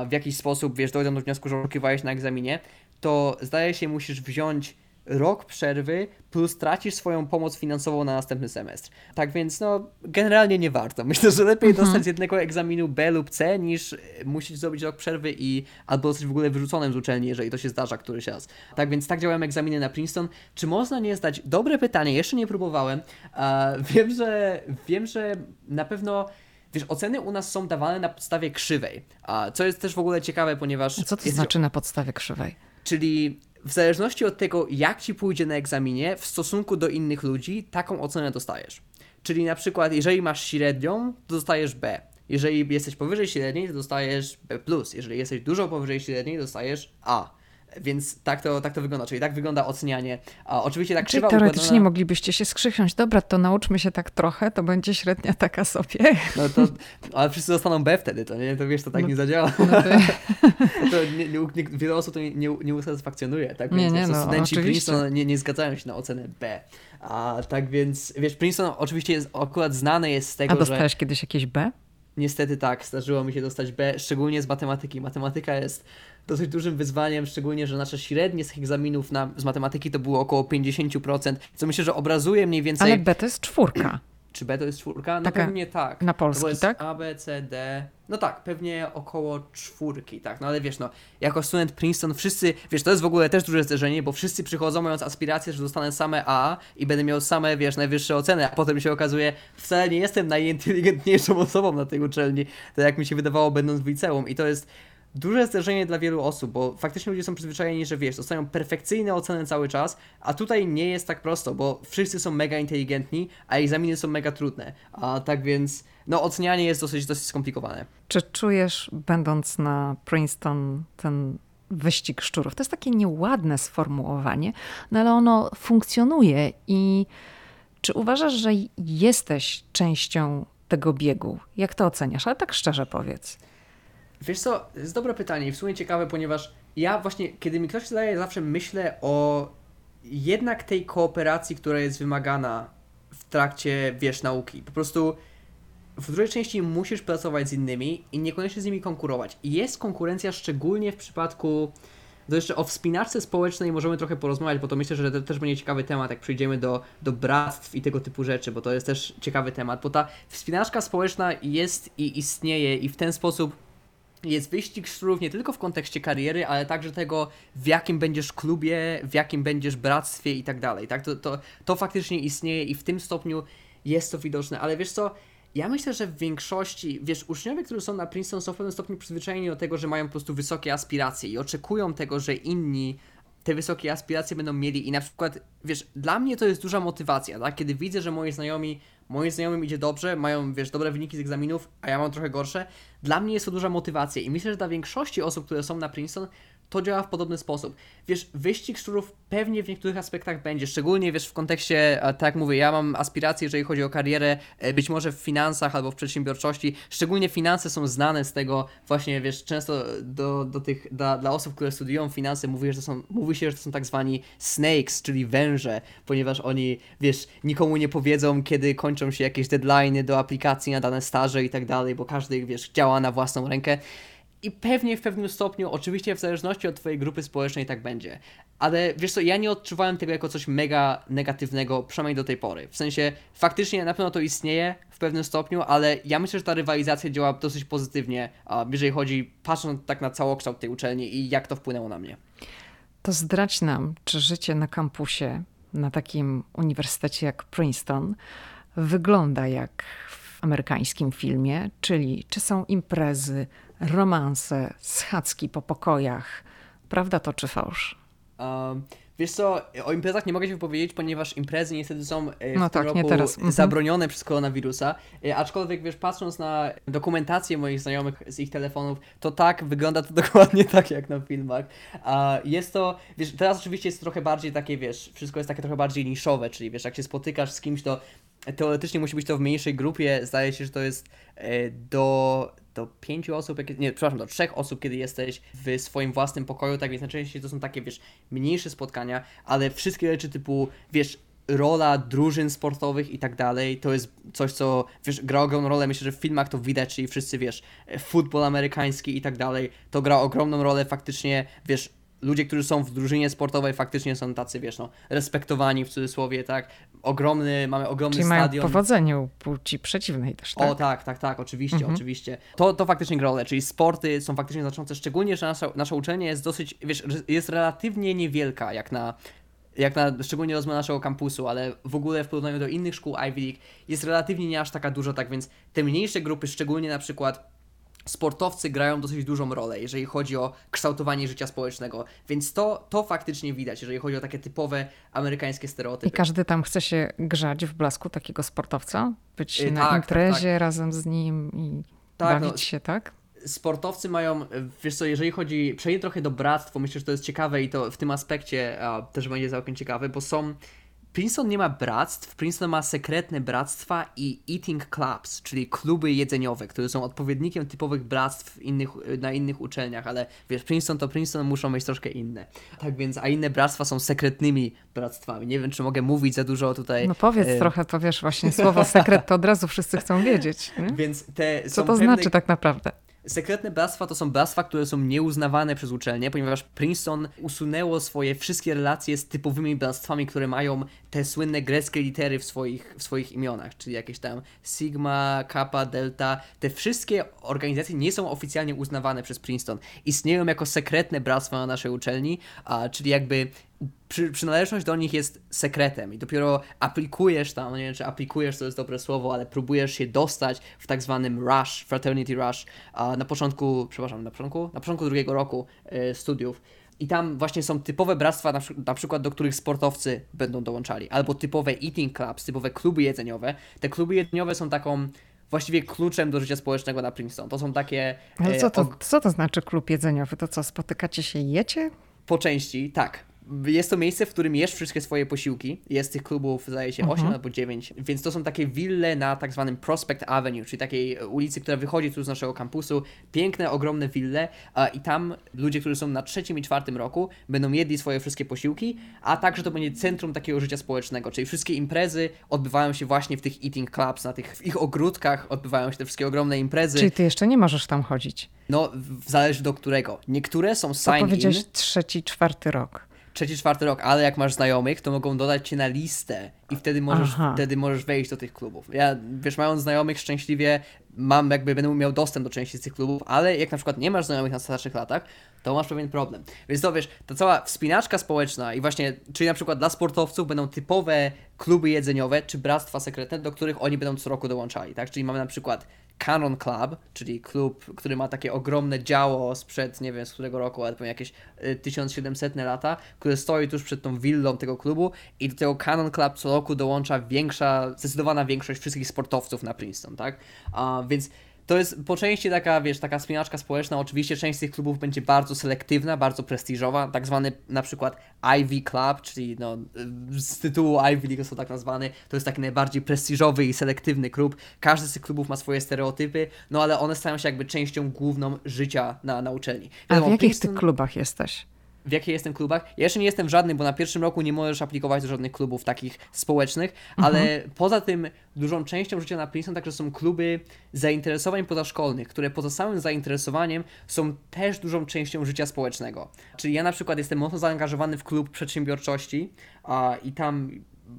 w jakiś sposób, wiesz, dojdą do wniosku, że oszukiwałeś na egzaminie, to zdaje się, musisz wziąć rok przerwy plus tracisz swoją pomoc finansową na następny semestr. Tak więc no, generalnie nie warto. Myślę, że lepiej mhm. dostać z jednego egzaminu B lub C niż musieć zrobić rok przerwy i albo zostać w ogóle wyrzuconym z uczelni, jeżeli to się zdarza któryś raz. Tak więc tak działają egzaminy na Princeton. Czy można nie zdać? Dobre pytanie, jeszcze nie próbowałem. wiem, że wiem, że na pewno Wiesz, oceny u nas są dawane na podstawie krzywej, a co jest też w ogóle ciekawe, ponieważ... Co to znaczy na podstawie krzywej? Czyli w zależności od tego, jak ci pójdzie na egzaminie, w stosunku do innych ludzi, taką ocenę dostajesz. Czyli na przykład, jeżeli masz średnią, to dostajesz B. Jeżeli jesteś powyżej średniej, to dostajesz B+. Jeżeli jesteś dużo powyżej średniej, dostajesz A. Więc tak to, tak to wygląda, czyli tak wygląda ocenianie. A oczywiście tak czyli teoretycznie układana... moglibyście się skrzyknąć. Dobra, to nauczmy się tak trochę, to będzie średnia taka sobie. No to, ale wszyscy dostaną B wtedy, to nie, to wiesz, to tak no, nie zadziała. No to... to nie, nie, nie, wiele osób to nie, nie, nie usatysfakcjonuje, tak? Więc nie, no, studenci oczywiście. Princeton nie, nie zgadzają się na ocenę B. A tak więc, wiesz, Princeton oczywiście jest akurat znany jest z tego, A dostałeś że... kiedyś jakieś B? Niestety tak, zdarzyło mi się dostać B, szczególnie z matematyki. Matematyka jest dosyć dużym wyzwaniem, szczególnie, że nasze średnie z egzaminów na, z matematyki to było około 50%, co myślę, że obrazuje mniej więcej... Ale B to jest czwórka. Czy B to jest czwórka? No Taka pewnie tak. Na polski, no tak? A, B, C, D. No tak, pewnie około czwórki, tak. No ale wiesz, no, jako student Princeton wszyscy, wiesz, to jest w ogóle też duże zderzenie, bo wszyscy przychodzą mając aspiracje, że dostanę same A i będę miał same, wiesz, najwyższe oceny, a potem się okazuje, wcale nie jestem najinteligentniejszą osobą na tej uczelni, tak jak mi się wydawało będąc w liceum i to jest duże zderzenie dla wielu osób, bo faktycznie ludzie są przyzwyczajeni, że wiesz, dostają perfekcyjne oceny cały czas, a tutaj nie jest tak prosto, bo wszyscy są mega inteligentni, a egzaminy są mega trudne. A tak więc, no ocenianie jest dosyć, dosyć skomplikowane. Czy czujesz, będąc na Princeton, ten wyścig szczurów? To jest takie nieładne sformułowanie, no ale ono funkcjonuje i czy uważasz, że jesteś częścią tego biegu? Jak to oceniasz? Ale tak szczerze powiedz. Wiesz co, jest dobre pytanie i w sumie ciekawe, ponieważ ja właśnie, kiedy mi ktoś zadaje, zawsze myślę o jednak tej kooperacji, która jest wymagana w trakcie, wiesz, nauki. Po prostu w dużej części musisz pracować z innymi i niekoniecznie z nimi konkurować. Jest konkurencja szczególnie w przypadku to jeszcze o wspinaczce społecznej możemy trochę porozmawiać, bo to myślę, że to też będzie ciekawy temat, jak przyjdziemy do, do bractw i tego typu rzeczy, bo to jest też ciekawy temat, bo ta wspinaczka społeczna jest i istnieje i w ten sposób jest wyścig szczurów nie tylko w kontekście kariery, ale także tego, w jakim będziesz klubie, w jakim będziesz bractwie i tak dalej. Tak? To, to, to faktycznie istnieje i w tym stopniu jest to widoczne, ale wiesz co, ja myślę, że w większości, wiesz, uczniowie, którzy są na Princeton są w pewnym stopniu przyzwyczajeni do tego, że mają po prostu wysokie aspiracje i oczekują tego, że inni te wysokie aspiracje będą mieli i na przykład, wiesz, dla mnie to jest duża motywacja, tak? Kiedy widzę, że moi znajomi moim znajomym idzie dobrze, mają, wiesz, dobre wyniki z egzaminów, a ja mam trochę gorsze. Dla mnie jest to duża motywacja i myślę, że dla większości osób, które są na Princeton, to działa w podobny sposób. Wiesz, wyścig szczurów pewnie w niektórych aspektach będzie, szczególnie wiesz w kontekście, tak jak mówię, ja mam aspiracje, jeżeli chodzi o karierę, e, być może w finansach albo w przedsiębiorczości. Szczególnie finanse są znane z tego, właśnie wiesz, często do, do tych, dla, dla osób, które studiują finanse, mówi, że są, mówi się, że to są tak zwani snakes, czyli węże, ponieważ oni, wiesz, nikomu nie powiedzą, kiedy kończą się jakieś deadlines do aplikacji na dane staże i tak dalej, bo każdy, wiesz, działa na własną rękę. I pewnie w pewnym stopniu, oczywiście w zależności od Twojej grupy społecznej tak będzie. Ale wiesz co, ja nie odczuwałem tego jako coś mega negatywnego, przynajmniej do tej pory. W sensie, faktycznie na pewno to istnieje w pewnym stopniu, ale ja myślę, że ta rywalizacja działa dosyć pozytywnie, jeżeli chodzi, patrząc tak na całokształt tej uczelni i jak to wpłynęło na mnie. To zdradź nam, czy życie na kampusie, na takim uniwersytecie jak Princeton, wygląda jak amerykańskim filmie, czyli czy są imprezy, romanse, schadzki po pokojach. Prawda to czy fałsz? Um, wiesz co, o imprezach nie mogę się wypowiedzieć, ponieważ imprezy niestety są e, w no tak, roku mhm. zabronione przez koronawirusa. E, aczkolwiek, wiesz, patrząc na dokumentację moich znajomych z ich telefonów, to tak, wygląda to dokładnie tak jak na filmach. A jest to, wiesz, teraz oczywiście jest trochę bardziej takie, wiesz, wszystko jest takie trochę bardziej niszowe, czyli wiesz, jak się spotykasz z kimś, to teoretycznie musi być to w mniejszej grupie. Zdaje się, że to jest e, do do pięciu osób, nie, przepraszam, do trzech osób, kiedy jesteś w swoim własnym pokoju, tak więc najczęściej to są takie, wiesz, mniejsze spotkania, ale wszystkie rzeczy typu, wiesz, rola drużyn sportowych i tak dalej, to jest coś, co, wiesz, gra ogromną rolę, myślę, że w filmach to widać, czyli wszyscy, wiesz, futbol amerykański i tak dalej, to gra ogromną rolę faktycznie, wiesz, ludzie, którzy są w drużynie sportowej faktycznie są tacy, wiesz, no, respektowani w cudzysłowie, tak, ogromny, mamy ogromny Czyli stadion. mają powodzenie u płci przeciwnej też, tak? O tak, tak, tak, oczywiście, mhm. oczywiście. To, to faktycznie gra rolę, czyli sporty są faktycznie znaczące, szczególnie, że nasza, nasza uczelnia jest dosyć, wiesz, jest relatywnie niewielka, jak na jak na szczególnie rozmiar naszego kampusu, ale w ogóle w porównaniu do innych szkół Ivy League jest relatywnie nie aż taka duża, tak więc te mniejsze grupy, szczególnie na przykład sportowcy grają dosyć dużą rolę, jeżeli chodzi o kształtowanie życia społecznego, więc to, to faktycznie widać, jeżeli chodzi o takie typowe amerykańskie stereotypy. I każdy tam chce się grzać w blasku takiego sportowca? Być yy, na tak, imprezie tak, tak. razem z nim i tak, bawić no, się, tak? Sportowcy mają, wiesz co, jeżeli chodzi, przejdzie trochę do bractwo, myślę, że to jest ciekawe i to w tym aspekcie a, też będzie całkiem ciekawe, bo są Princeton nie ma bractw, Princeton ma sekretne bractwa i eating clubs, czyli kluby jedzeniowe, które są odpowiednikiem typowych bractw innych, na innych uczelniach, ale wiesz, Princeton to Princeton muszą mieć troszkę inne. Tak więc, a inne bractwa są sekretnymi bractwami. Nie wiem, czy mogę mówić za dużo tutaj. No powiedz e... trochę, to wiesz, właśnie słowo sekret to od razu wszyscy chcą wiedzieć. Nie? Więc te Co to pewne... znaczy tak naprawdę? Sekretne bractwa to są bractwa, które są nieuznawane przez uczelnie, ponieważ Princeton usunęło swoje wszystkie relacje z typowymi bractwami, które mają te słynne greckie litery w swoich, w swoich imionach, czyli jakieś tam Sigma, Kappa, Delta. Te wszystkie organizacje nie są oficjalnie uznawane przez Princeton. Istnieją jako sekretne bractwa na naszej uczelni, a, czyli jakby przy, przynależność do nich jest sekretem i dopiero aplikujesz tam, nie wiem czy aplikujesz to jest dobre słowo, ale próbujesz się dostać w tak zwanym rush, fraternity rush, na początku, przepraszam, na początku, na początku drugiego roku y, studiów. I tam właśnie są typowe bractwa, na, na, przykład do których sportowcy będą dołączali, albo typowe eating clubs, typowe kluby jedzeniowe. Te kluby jedzeniowe są taką właściwie kluczem do życia społecznego na Princeton. To są takie... Ale co to, co to znaczy klub jedzeniowy? To co, spotykacie się i jecie? Po części, tak jest to miejsce, w którym jesz wszystkie swoje posiłki. Jest tych klubów, zdaje się, 8 mhm. albo 9. Więc to są takie wille na tak zwanym Prospect Avenue, czyli takiej ulicy, która wychodzi tu z naszego kampusu. Piękne, ogromne wille i tam ludzie, którzy są na trzecim i czwartym roku, będą jedli swoje wszystkie posiłki, a także to będzie centrum takiego życia społecznego, czyli wszystkie imprezy odbywają się właśnie w tych eating clubs, na tych w ich ogródkach odbywają się te wszystkie ogromne imprezy. Czyli ty jeszcze nie możesz tam chodzić? No, zależy do którego. Niektóre są sign in. powiedziałeś trzeci, czwarty rok trzeci, czwarty rok, ale jak masz znajomych, to mogą dodać cię na listę i wtedy możesz, wtedy możesz wejść do tych klubów. Ja, wiesz, mając znajomych szczęśliwie, mam jakby, będę miał dostęp do części z tych klubów, ale jak na przykład nie masz znajomych na starszych latach, to masz pewien problem. Więc to wiesz, ta cała wspinaczka społeczna i właśnie, czyli na przykład dla sportowców będą typowe kluby jedzeniowe czy bractwa sekretne, do których oni będą co roku dołączali, tak? Czyli mamy na przykład Canon Club, czyli klub, który ma takie ogromne działo sprzed, nie wiem z którego roku, ale pewnie jakieś 1700 y, lata, które stoi tuż przed tą willą tego klubu i do tego Canon Club co roku dołącza większa, zdecydowana większość wszystkich sportowców na Princeton, tak? A, więc to jest po części taka, wiesz, taka spinaczka społeczna. Oczywiście część z tych klubów będzie bardzo selektywna, bardzo prestiżowa, tak zwany na przykład Ivy Club, czyli no, z tytułu Ivy League są tak nazwany, to jest taki najbardziej prestiżowy i selektywny klub. Każdy z tych klubów ma swoje stereotypy, no ale one stają się jakby częścią główną życia na, na uczelni. A w jakich Princeton... tych klubach jesteś? W jakiej jestem klubach. Ja jeszcze nie jestem w żadnym, bo na pierwszym roku nie możesz aplikować do żadnych klubów takich społecznych, mhm. ale poza tym dużą częścią życia na Princeton także są kluby zainteresowań pozaszkolnych, które poza samym zainteresowaniem są też dużą częścią życia społecznego. Czyli ja na przykład jestem mocno zaangażowany w klub przedsiębiorczości a, i tam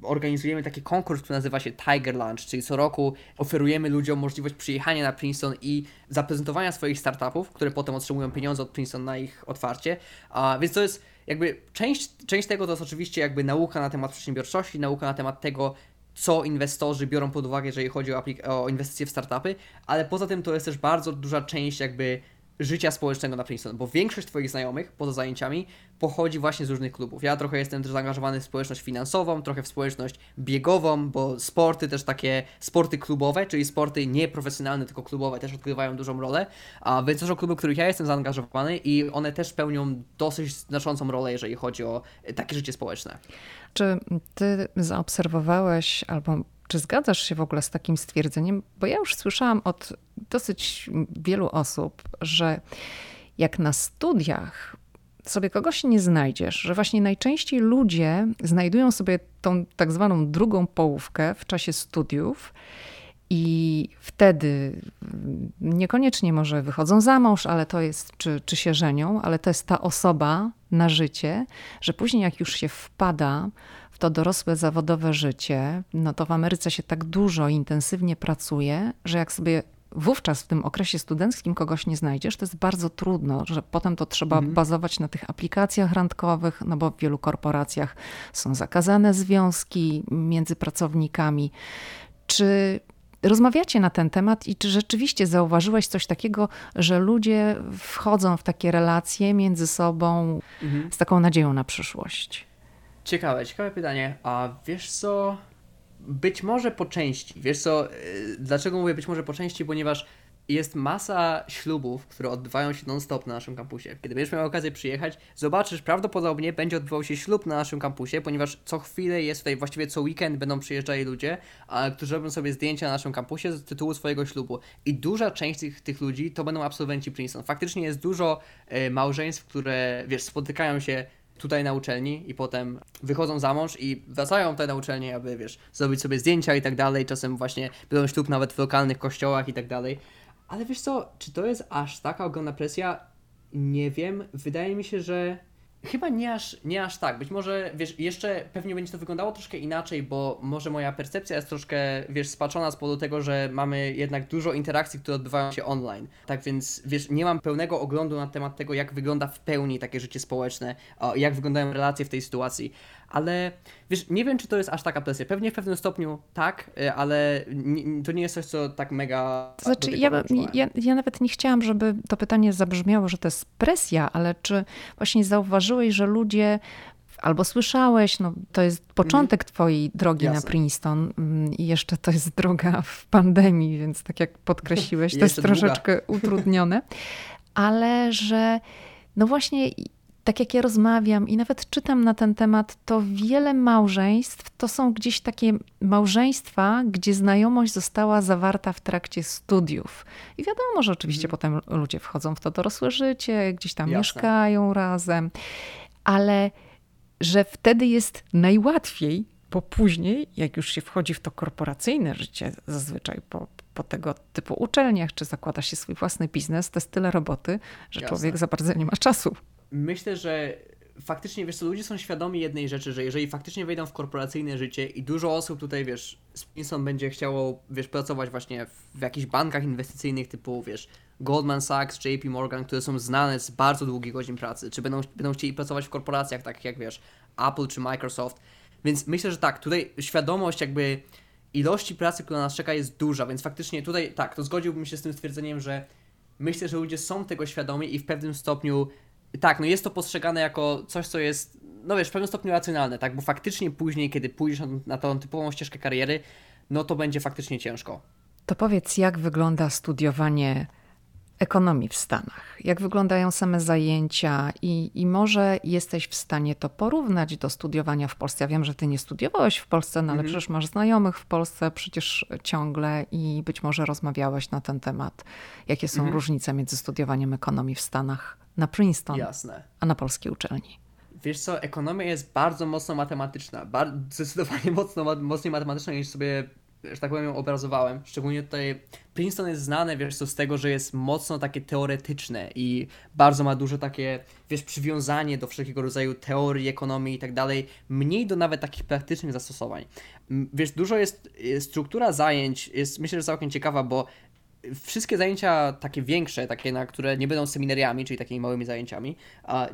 organizujemy taki konkurs, który nazywa się Tiger Lunch, czyli co roku oferujemy ludziom możliwość przyjechania na Princeton i zaprezentowania swoich startupów, które potem otrzymują pieniądze od Princeton na ich otwarcie. A, więc to jest jakby część, część tego to jest oczywiście jakby nauka na temat przedsiębiorczości, nauka na temat tego, co inwestorzy biorą pod uwagę, jeżeli chodzi o, o inwestycje w startupy, ale poza tym to jest też bardzo duża część jakby życia społecznego na Princeton, bo większość Twoich znajomych poza zajęciami pochodzi właśnie z różnych klubów. Ja trochę jestem też zaangażowany w społeczność finansową, trochę w społeczność biegową, bo sporty też takie, sporty klubowe, czyli sporty nieprofesjonalne, tylko klubowe też odgrywają dużą rolę, a więc to są kluby, w których ja jestem zaangażowany i one też pełnią dosyć znaczącą rolę, jeżeli chodzi o takie życie społeczne. Czy ty zaobserwowałeś albo czy zgadzasz się w ogóle z takim stwierdzeniem? Bo ja już słyszałam od dosyć wielu osób, że jak na studiach sobie kogoś nie znajdziesz, że właśnie najczęściej ludzie znajdują sobie tą tak zwaną drugą połówkę w czasie studiów. I wtedy niekoniecznie może wychodzą za mąż, ale to jest, czy, czy się żenią, ale to jest ta osoba na życie, że później jak już się wpada to dorosłe zawodowe życie, no to w Ameryce się tak dużo intensywnie pracuje, że jak sobie wówczas w tym okresie studenckim kogoś nie znajdziesz, to jest bardzo trudno, że potem to trzeba mhm. bazować na tych aplikacjach randkowych, no bo w wielu korporacjach są zakazane związki między pracownikami. Czy rozmawiacie na ten temat i czy rzeczywiście zauważyłeś coś takiego, że ludzie wchodzą w takie relacje między sobą mhm. z taką nadzieją na przyszłość? Ciekawe, ciekawe pytanie. A wiesz co? Być może po części. Wiesz co, y, dlaczego mówię być może po części? Ponieważ jest masa ślubów, które odbywają się non-stop na naszym kampusie. Kiedy będziesz miał okazję przyjechać, zobaczysz, prawdopodobnie będzie odbywał się ślub na naszym kampusie, ponieważ co chwilę jest tutaj, właściwie co weekend będą przyjeżdżali ludzie, a, którzy robią sobie zdjęcia na naszym kampusie z tytułu swojego ślubu. I duża część tych, tych ludzi to będą absolwenci Princeton. Faktycznie jest dużo e, małżeństw, które, wiesz, spotykają się tutaj na uczelni i potem wychodzą za mąż i wracają tutaj na uczelnię, aby, wiesz, zrobić sobie zdjęcia i tak dalej. Czasem właśnie biorą ślub nawet w lokalnych kościołach i tak dalej. Ale wiesz co, czy to jest aż taka ogromna presja? Nie wiem. Wydaje mi się, że Chyba nie aż, nie aż tak. Być może, wiesz, jeszcze pewnie będzie to wyglądało troszkę inaczej, bo może moja percepcja jest troszkę, wiesz, spaczona z powodu tego, że mamy jednak dużo interakcji, które odbywają się online. Tak więc, wiesz, nie mam pełnego oglądu na temat tego, jak wygląda w pełni takie życie społeczne, jak wyglądają relacje w tej sytuacji ale wiesz, nie wiem, czy to jest aż taka presja. Pewnie w pewnym stopniu tak, y, ale to nie jest coś, co tak mega. Znaczy, ja, ja, ja nawet nie chciałam, żeby to pytanie zabrzmiało, że to jest presja, ale czy właśnie zauważyłeś, że ludzie albo słyszałeś, no to jest początek mm. twojej drogi Jasne. na Princeton mm, i jeszcze to jest droga w pandemii, więc tak jak podkreśliłeś, to jest troszeczkę utrudnione, ale że no właśnie tak jak ja rozmawiam i nawet czytam na ten temat, to wiele małżeństw to są gdzieś takie małżeństwa, gdzie znajomość została zawarta w trakcie studiów. I wiadomo, że oczywiście hmm. potem ludzie wchodzą w to dorosłe życie, gdzieś tam Jasne. mieszkają razem, ale że wtedy jest najłatwiej, bo później, jak już się wchodzi w to korporacyjne życie, zazwyczaj po, po tego typu uczelniach, czy zakłada się swój własny biznes, to jest tyle roboty, że Jasne. człowiek za bardzo nie ma czasu myślę, że faktycznie, wiesz co, ludzie są świadomi jednej rzeczy, że jeżeli faktycznie wejdą w korporacyjne życie i dużo osób tutaj, wiesz, z Pinson będzie chciało, wiesz, pracować właśnie w, jakichś bankach inwestycyjnych typu, wiesz, Goldman Sachs, JP Morgan, które są znane z bardzo długich godzin pracy, czy będą, będą chcieli pracować w korporacjach takich jak, wiesz, Apple czy Microsoft. Więc myślę, że tak, tutaj świadomość jakby ilości pracy, która nas czeka jest duża, więc faktycznie tutaj, tak, to zgodziłbym się z tym stwierdzeniem, że myślę, że ludzie są tego świadomi i w pewnym stopniu tak, no jest to postrzegane jako coś, co jest, no wiesz, w pewnym stopniu racjonalne, tak? Bo faktycznie później, kiedy pójdziesz na, na tą typową ścieżkę kariery, no to będzie faktycznie ciężko. To powiedz, jak wygląda studiowanie ekonomii w Stanach? Jak wyglądają same zajęcia i, i może jesteś w stanie to porównać do studiowania w Polsce? Ja wiem, że ty nie studiowałeś w Polsce, no ale mhm. przecież masz znajomych w Polsce przecież ciągle i być może rozmawiałeś na ten temat. Jakie są mhm. różnice między studiowaniem ekonomii w Stanach na Princeton, Jasne. a na polskiej uczelni? Wiesz co, ekonomia jest bardzo mocno matematyczna, bardzo, zdecydowanie mocno, mocniej matematyczna niż sobie że tak powiem, ją obrazowałem. Szczególnie tutaj Princeton jest znane, wiesz co, z tego, że jest mocno takie teoretyczne i bardzo ma dużo takie, wiesz, przywiązanie do wszelkiego rodzaju teorii, ekonomii i tak dalej, mniej do nawet takich praktycznych zastosowań. Wiesz, dużo jest, struktura zajęć jest myślę, że całkiem ciekawa, bo wszystkie zajęcia takie większe, takie na które nie będą seminariami, czyli takimi małymi zajęciami,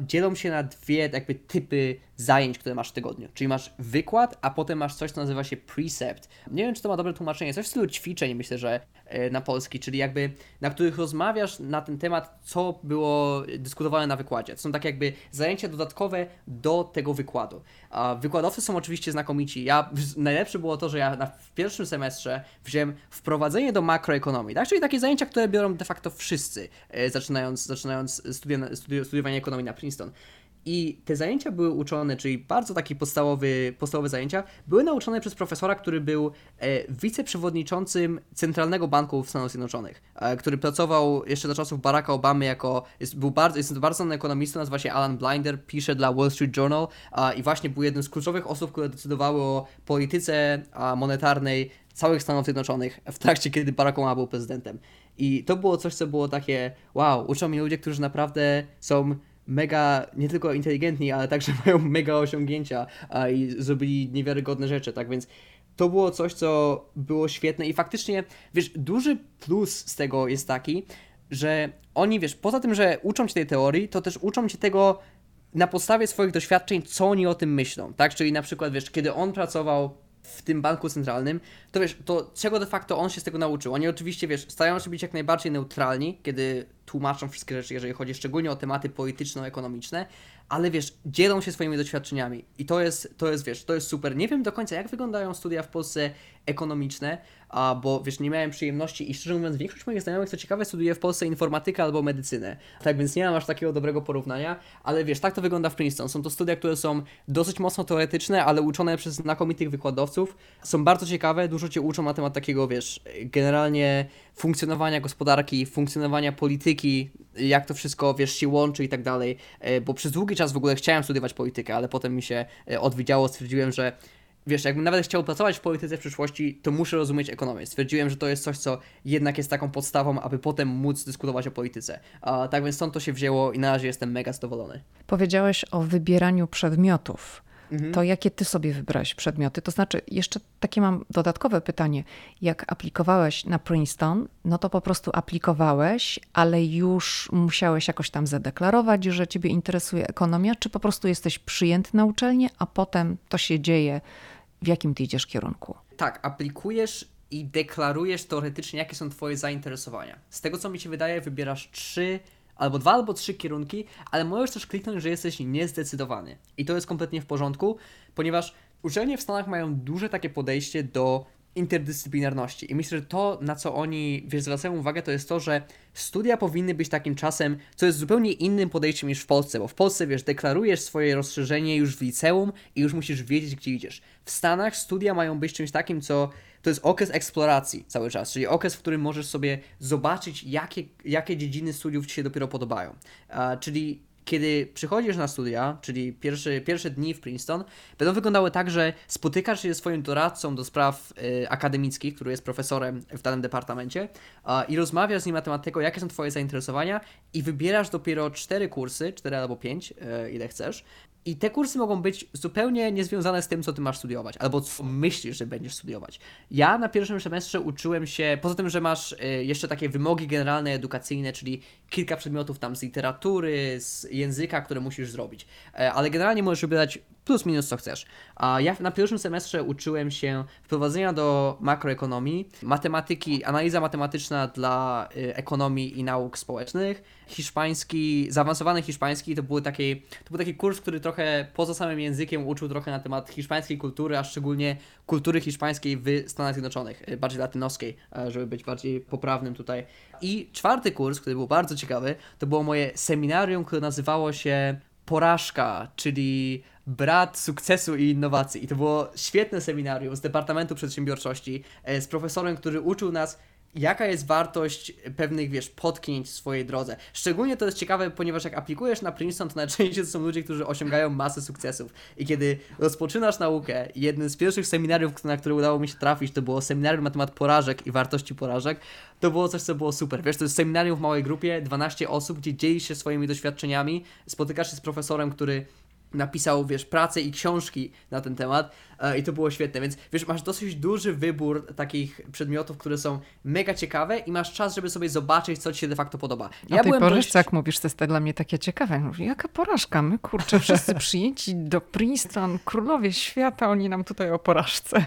dzielą się na dwie jakby typy zajęć, które masz w tygodniu. Czyli masz wykład, a potem masz coś, co nazywa się precept. Nie wiem, czy to ma dobre tłumaczenie, coś w stylu ćwiczeń, myślę, że e, na polski, czyli jakby na których rozmawiasz na ten temat, co było dyskutowane na wykładzie. To są tak jakby zajęcia dodatkowe do tego wykładu. A wykładowcy są oczywiście znakomici. Ja, najlepsze było to, że ja na, w pierwszym semestrze wziąłem wprowadzenie do makroekonomii, tak? Czyli takie zajęcia, które biorą de facto wszyscy, e, zaczynając, zaczynając studia, studiowanie ekonomii na Princeton. I te zajęcia były uczone, czyli bardzo takie podstawowy, podstawowe zajęcia, były nauczone przez profesora, który był e, wiceprzewodniczącym Centralnego Banku w Stanach Zjednoczonych, e, który pracował jeszcze za czasów Baracka Obamy jako, jest, był bardzo, jest bardzo znany ekonomistą, nazywa się Alan Blinder, pisze dla Wall Street Journal i właśnie był jednym z kluczowych osób, które decydowały o polityce monetarnej całych Stanów Zjednoczonych w trakcie, kiedy Barack Obama był prezydentem. I to było coś, co było takie, wow, uczą mnie ludzie, którzy naprawdę są mega, nie tylko inteligentni, ale także mają mega osiągnięcia a, i zrobili niewiarygodne rzeczy, tak więc to było coś, co było świetne i faktycznie, wiesz, duży plus z tego jest taki, że oni, wiesz, poza tym, że uczą cię tej teorii, to też uczą cię tego na podstawie swoich doświadczeń, co oni o tym myślą, tak? Czyli na przykład, wiesz, kiedy on pracował w tym banku centralnym, to wiesz, to czego de facto on się z tego nauczył? Oni oczywiście, wiesz, starają się być jak najbardziej neutralni, kiedy tłumaczą wszystkie rzeczy, jeżeli chodzi szczególnie o tematy polityczno-ekonomiczne, ale wiesz, dzielą się swoimi doświadczeniami i to jest, to jest, wiesz, to jest super. Nie wiem do końca, jak wyglądają studia w Polsce ekonomiczne, a, bo wiesz, nie miałem przyjemności i szczerze mówiąc, większość moich znajomych, co ciekawe, studiuje w Polsce informatykę albo medycynę. Tak więc nie mam aż takiego dobrego porównania, ale wiesz, tak to wygląda w Princeton. Są to studia, które są dosyć mocno teoretyczne, ale uczone przez znakomitych wykładowców. Są bardzo ciekawe, dużo cię uczą na temat takiego, wiesz, generalnie funkcjonowania gospodarki, funkcjonowania polityki, jak to wszystko, wiesz, się łączy i tak dalej, e, bo przez długi czas w ogóle chciałem studiować politykę, ale potem mi się e, odwiedziało, stwierdziłem, że wiesz, jakbym nawet chciał pracować w polityce w przyszłości, to muszę rozumieć ekonomię. Stwierdziłem, że to jest coś, co jednak jest taką podstawą, aby potem móc dyskutować o polityce. A, tak więc stąd to się wzięło i na razie jestem mega zadowolony. Powiedziałeś o wybieraniu przedmiotów. Mhm. To jakie ty sobie wybrałeś przedmioty? To znaczy, jeszcze takie mam dodatkowe pytanie. Jak aplikowałeś na Princeton, no to po prostu aplikowałeś, ale już musiałeś jakoś tam zadeklarować, że ciebie interesuje ekonomia, czy po prostu jesteś przyjęty na uczelnię, a potem to się dzieje w jakim ty idziesz kierunku? Tak, aplikujesz i deklarujesz teoretycznie, jakie są twoje zainteresowania. Z tego, co mi się wydaje, wybierasz trzy albo dwa, albo trzy kierunki, ale możesz też kliknąć, że jesteś niezdecydowany. I to jest kompletnie w porządku, ponieważ uczelnie w Stanach mają duże takie podejście do interdyscyplinarności. I myślę, że to, na co oni wiesz, zwracają uwagę, to jest to, że studia powinny być takim czasem, co jest zupełnie innym podejściem niż w Polsce, bo w Polsce, wiesz, deklarujesz swoje rozszerzenie już w liceum i już musisz wiedzieć, gdzie idziesz. W Stanach studia mają być czymś takim, co to jest okres eksploracji cały czas, czyli okres, w którym możesz sobie zobaczyć, jakie, jakie dziedziny studiów Ci się dopiero podobają. Uh, czyli kiedy przychodzisz na studia, czyli pierwszy, pierwsze dni w Princeton, będą wyglądały tak, że spotykasz się ze swoim doradcą do spraw y, akademickich, który jest profesorem w danym departamencie i rozmawiasz z nim na temat tego, jakie są Twoje zainteresowania i wybierasz dopiero cztery kursy, cztery albo pięć, y, ile chcesz, i te kursy mogą być zupełnie niezwiązane z tym, co ty masz studiować, albo co myślisz, że będziesz studiować. Ja na pierwszym semestrze uczyłem się, poza tym, że masz y, jeszcze takie wymogi generalne, edukacyjne, czyli kilka przedmiotów tam z literatury, z języka, które musisz zrobić, e, ale generalnie możesz wybierać plus minus co chcesz. A ja na pierwszym semestrze uczyłem się wprowadzenia do makroekonomii, matematyki, analiza matematyczna dla y, ekonomii i nauk społecznych, hiszpański, zaawansowany hiszpański, to, były takie, to był taki kurs, który trochę poza samym językiem uczył trochę na temat hiszpańskiej kultury, a szczególnie kultury hiszpańskiej w Stanach Zjednoczonych, y, bardziej latynoskiej, e, żeby być bardziej poprawnym tutaj. I czwarty kurs, który był bardzo ciekawy, to było moje seminarium, które nazywało się Porażka, czyli brat sukcesu i innowacji. I to było świetne seminarium z Departamentu Przedsiębiorczości e, z profesorem, który uczył nas jaka jest wartość pewnych, wiesz, potknięć w swojej drodze. Szczególnie to jest ciekawe, ponieważ jak aplikujesz na Princeton, to najczęściej to są ludzie, którzy osiągają masę sukcesów. I kiedy rozpoczynasz naukę, jednym z pierwszych seminariów, na które udało mi się trafić, to było seminarium na temat porażek i wartości porażek, to było coś, co było super. Wiesz, to jest seminarium w małej grupie, 12 osób, gdzie dzielisz się swoimi doświadczeniami, spotykasz się z profesorem, który napisał, wiesz, pracę i książki na ten temat e, i to było świetne, więc wiesz, masz dosyć duży wybór takich przedmiotów, które są mega ciekawe i masz czas, żeby sobie zobaczyć, co ci się de facto podoba. Ja o tej porażce, dość... jak mówisz, to jest dla mnie takie ciekawe. Mówię, jaka porażka? My, kurczę, wszyscy przyjęci do Princeton, królowie świata, oni nam tutaj o porażce.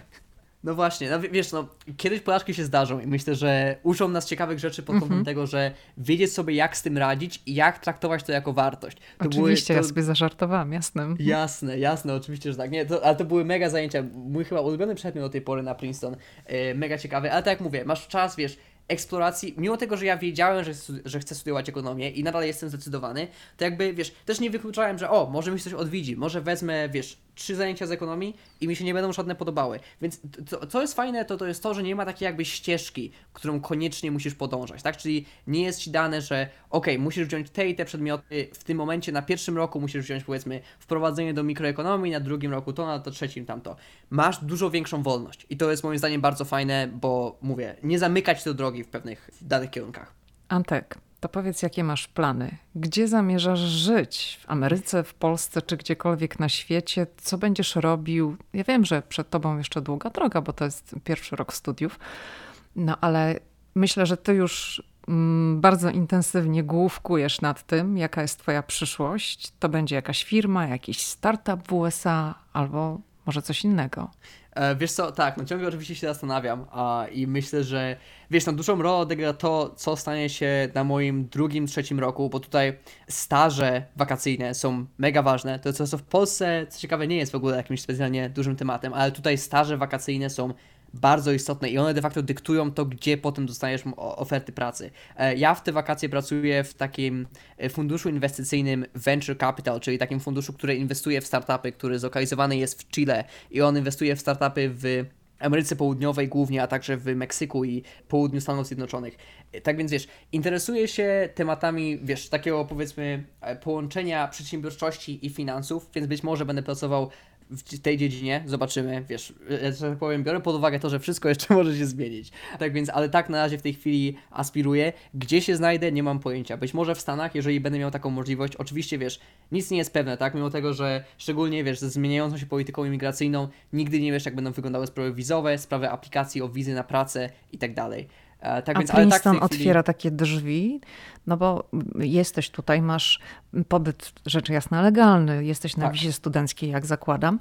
No właśnie, no wiesz, no, kiedyś porażki się zdarzą i myślę, że uczą nas ciekawych rzeczy pod kątem mm -hmm. tego, że wiedzieć sobie, jak z tym radzić i jak traktować to jako wartość. To oczywiście, były, to... ja sobie zażartowałam, jasne. Jasne, jasne, oczywiście, że tak. Nie, to, ale to były mega zajęcia. Mój chyba ulubiony przedmiot do tej pory na Princeton. Yy, mega ciekawy, ale tak jak mówię, masz czas, wiesz, eksploracji, mimo tego, że ja wiedziałem, że, że chcę studiować ekonomię i nadal jestem zdecydowany, to jakby, wiesz, też nie wykluczałem, że o, może mi coś odwiedzi, może wezmę, wiesz, trzy zajęcia z ekonomii i mi się nie będą żadne podobały. Więc to, co jest fajne, to to jest to, że nie ma takiej jakby ścieżki, którą koniecznie musisz podążać, tak? Czyli nie jest ci dane, że ok, musisz wziąć te i te przedmioty w tym momencie, na pierwszym roku musisz wziąć powiedzmy wprowadzenie do mikroekonomii, na drugim roku to, na to trzecim tamto. Masz dużo większą wolność i to jest moim zdaniem bardzo fajne, bo mówię, nie zamykać do drogi w pewnych w danych kierunkach. Antek, to powiedz, jakie masz plany? Gdzie zamierzasz żyć? W Ameryce, w Polsce czy gdziekolwiek na świecie? Co będziesz robił? Ja wiem, że przed tobą jeszcze długa droga, bo to jest pierwszy rok studiów, no ale myślę, że ty już mm, bardzo intensywnie główkujesz nad tym, jaka jest twoja przyszłość. To będzie jakaś firma, jakiś startup w USA albo może coś innego. E, wiesz co, tak, no ciągle oczywiście się zastanawiam a, i myślę, że wiesz, no dużą rolę odegra to, co stanie się na moim drugim, trzecim roku, bo tutaj staże wakacyjne są mega ważne. To, co w Polsce, co ciekawe, nie jest w ogóle jakimś specjalnie dużym tematem, ale tutaj staże wakacyjne są bardzo istotne i one de facto dyktują to, gdzie potem dostajesz oferty pracy. E, ja w te wakacje pracuję w takim e, funduszu inwestycyjnym Venture Capital, czyli takim funduszu, który inwestuje w startupy, który zlokalizowany jest w Chile i on inwestuje w startupy w Ameryce Południowej głównie, a także w Meksyku i południu Stanów Zjednoczonych. E, tak więc wiesz, interesuję się tematami, wiesz, takiego powiedzmy połączenia przedsiębiorczości i finansów, więc być może będę pracował w tej dziedzinie, zobaczymy, wiesz, że tak powiem, biorę pod uwagę to, że wszystko jeszcze może się zmienić. Tak więc, ale tak na razie w tej chwili aspiruję. Gdzie się znajdę, nie mam pojęcia. Być może w Stanach, jeżeli będę miał taką możliwość, oczywiście, wiesz, nic nie jest pewne, tak, mimo tego, że szczególnie, wiesz, ze zmieniającą się polityką imigracyjną, nigdy nie wiesz, jak będą wyglądały sprawy wizowe, sprawy aplikacji o wizy na pracę i tak dalej. E, tak A więc, Princeton tak chwili... otwiera takie drzwi, no bo jesteś tutaj, masz pobyt rzecz jasna legalny, jesteś na tak. wizie studenckiej, jak zakładam.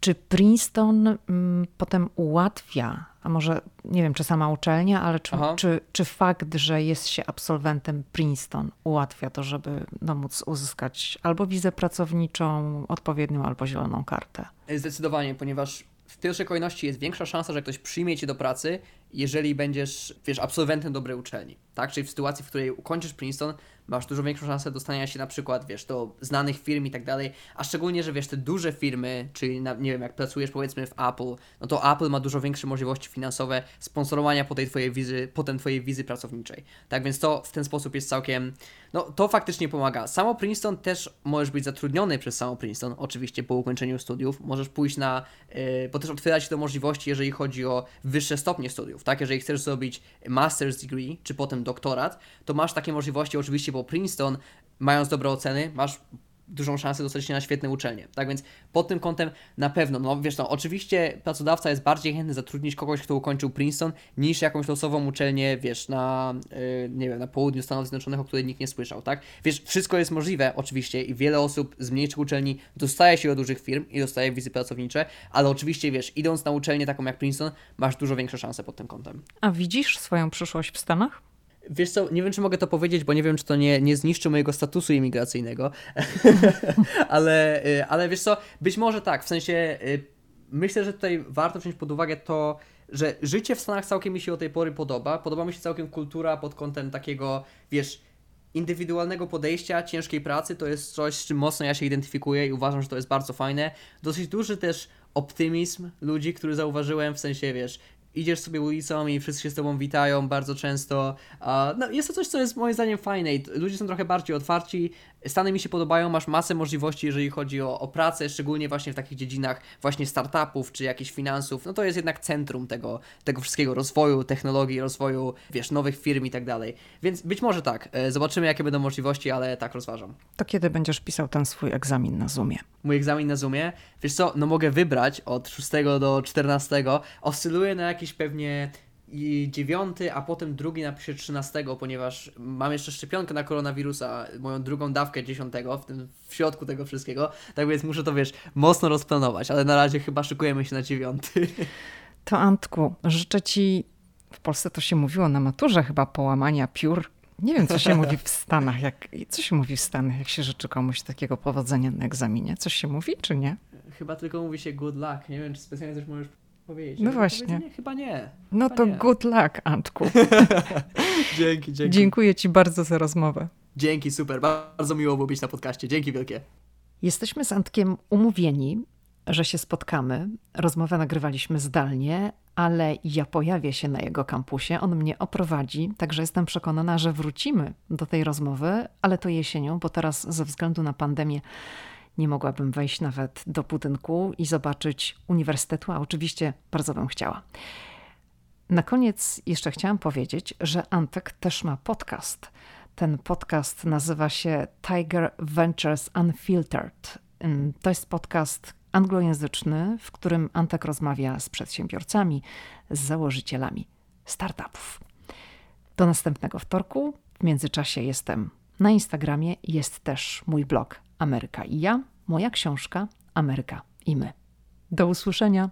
Czy Princeton mm, potem ułatwia, a może nie wiem, czy sama uczelnia, ale czy, czy, czy, fakt, że jest się absolwentem Princeton ułatwia to, żeby no, móc uzyskać albo wizę pracowniczą odpowiednią, albo zieloną kartę? Zdecydowanie, ponieważ w pierwszej kolejności jest większa szansa, że ktoś przyjmie cię do pracy, jeżeli będziesz, wiesz, absolwentem dobrej uczelni, tak? Czyli w sytuacji, w której ukończysz Princeton, masz dużo większą szansę dostania się na przykład, wiesz, do znanych firm i tak dalej, a szczególnie, że wiesz, te duże firmy, czyli na, nie wiem, jak pracujesz powiedzmy w Apple, no to Apple ma dużo większe możliwości finansowe sponsorowania po tej twojej wizy, potem twojej wizy pracowniczej. Tak więc to w ten sposób jest całkiem, no to faktycznie pomaga. Samo Princeton też możesz być zatrudniony przez samo Princeton, oczywiście po ukończeniu studiów, możesz pójść na, yy, bo też otwiera się to możliwości, jeżeli chodzi o wyższe stopnie studiów, tak? Jeżeli chcesz zrobić master's degree, czy potem doktorat, to masz takie możliwości oczywiście bo Princeton, mając dobre oceny, masz dużą szansę dostać się na świetne uczelnie. Tak więc pod tym kątem na pewno, no wiesz, no oczywiście pracodawca jest bardziej chętny zatrudnić kogoś, kto ukończył Princeton, niż jakąś losową uczelnię, wiesz, na, yy, nie wiem, na południu Stanów Zjednoczonych, o której nikt nie słyszał, tak? Wiesz, wszystko jest możliwe oczywiście i wiele osób z mniejszych uczelni dostaje się do dużych firm i dostaje wizy pracownicze, ale oczywiście, wiesz, idąc na uczelnię taką jak Princeton, masz dużo większe szanse pod tym kątem. A widzisz swoją przyszłość w Stanach? Wiesz co, nie wiem, czy mogę to powiedzieć, bo nie wiem, czy to nie, nie zniszczy mojego statusu imigracyjnego, ale, y, ale wiesz co, być może tak, w sensie y, myślę, że tutaj warto wziąć pod uwagę to, że życie w Stanach całkiem mi się do tej pory podoba. Podoba mi się całkiem kultura pod kątem takiego, wiesz, indywidualnego podejścia, ciężkiej pracy. To jest coś, z czym mocno ja się identyfikuję i uważam, że to jest bardzo fajne. Dosyć duży też optymizm ludzi, który zauważyłem, w sensie, wiesz, idziesz sobie ulicą i wszyscy się z tobą witają bardzo często. No, jest to coś, co jest moim zdaniem fajne i ludzie są trochę bardziej otwarci. Stany mi się podobają, masz masę możliwości, jeżeli chodzi o, o pracę, szczególnie właśnie w takich dziedzinach właśnie startupów czy jakichś finansów. No to jest jednak centrum tego, tego wszystkiego, rozwoju technologii, rozwoju, wiesz, nowych firm i tak dalej. Więc być może tak, e, zobaczymy jakie będą możliwości, ale tak rozważam. To kiedy będziesz pisał ten swój egzamin na Zoomie? Mój egzamin na Zoomie? Wiesz co, no mogę wybrać od 6 do 14, oscyluję na jakieś pewnie dziewiąty, a potem drugi napiszę 13, ponieważ mam jeszcze szczepionkę na koronawirusa, moją drugą dawkę dziesiątego, w tym w środku tego wszystkiego, tak więc muszę to, wiesz, mocno rozplanować, ale na razie chyba szykujemy się na dziewiąty. To Antku, życzę Ci, w Polsce to się mówiło na maturze chyba połamania piór. Nie wiem, co się mówi w Stanach, jak, co się mówi w Stanach, jak się życzy komuś takiego powodzenia na egzaminie. Coś się mówi, czy nie? Chyba tylko mówi się good luck. Nie wiem, czy specjalnie coś możesz powiedzieć. No właśnie. Chyba nie. No chyba to nie. good luck, Antku. dzięki, dzięki. Dziękuję Ci bardzo za rozmowę. Dzięki, super. Bardzo miło było być na podcaście. Dzięki wielkie. Jesteśmy z Antkiem umówieni, że się spotkamy. Rozmowę nagrywaliśmy zdalnie, ale ja pojawię się na jego kampusie, on mnie oprowadzi, także jestem przekonana, że wrócimy do tej rozmowy, ale to jesienią, bo teraz ze względu na pandemię nie mogłabym wejść nawet do budynku i zobaczyć uniwersytetu, a oczywiście bardzo bym chciała. Na koniec jeszcze chciałam powiedzieć, że Antek też ma podcast. Ten podcast nazywa się Tiger Ventures Unfiltered. To jest podcast anglojęzyczny, w którym Antek rozmawia z przedsiębiorcami, z założycielami startupów. Do następnego wtorku. W międzyczasie jestem na Instagramie, jest też mój blog Ameryka i ja, moja książka Ameryka i my. Do usłyszenia.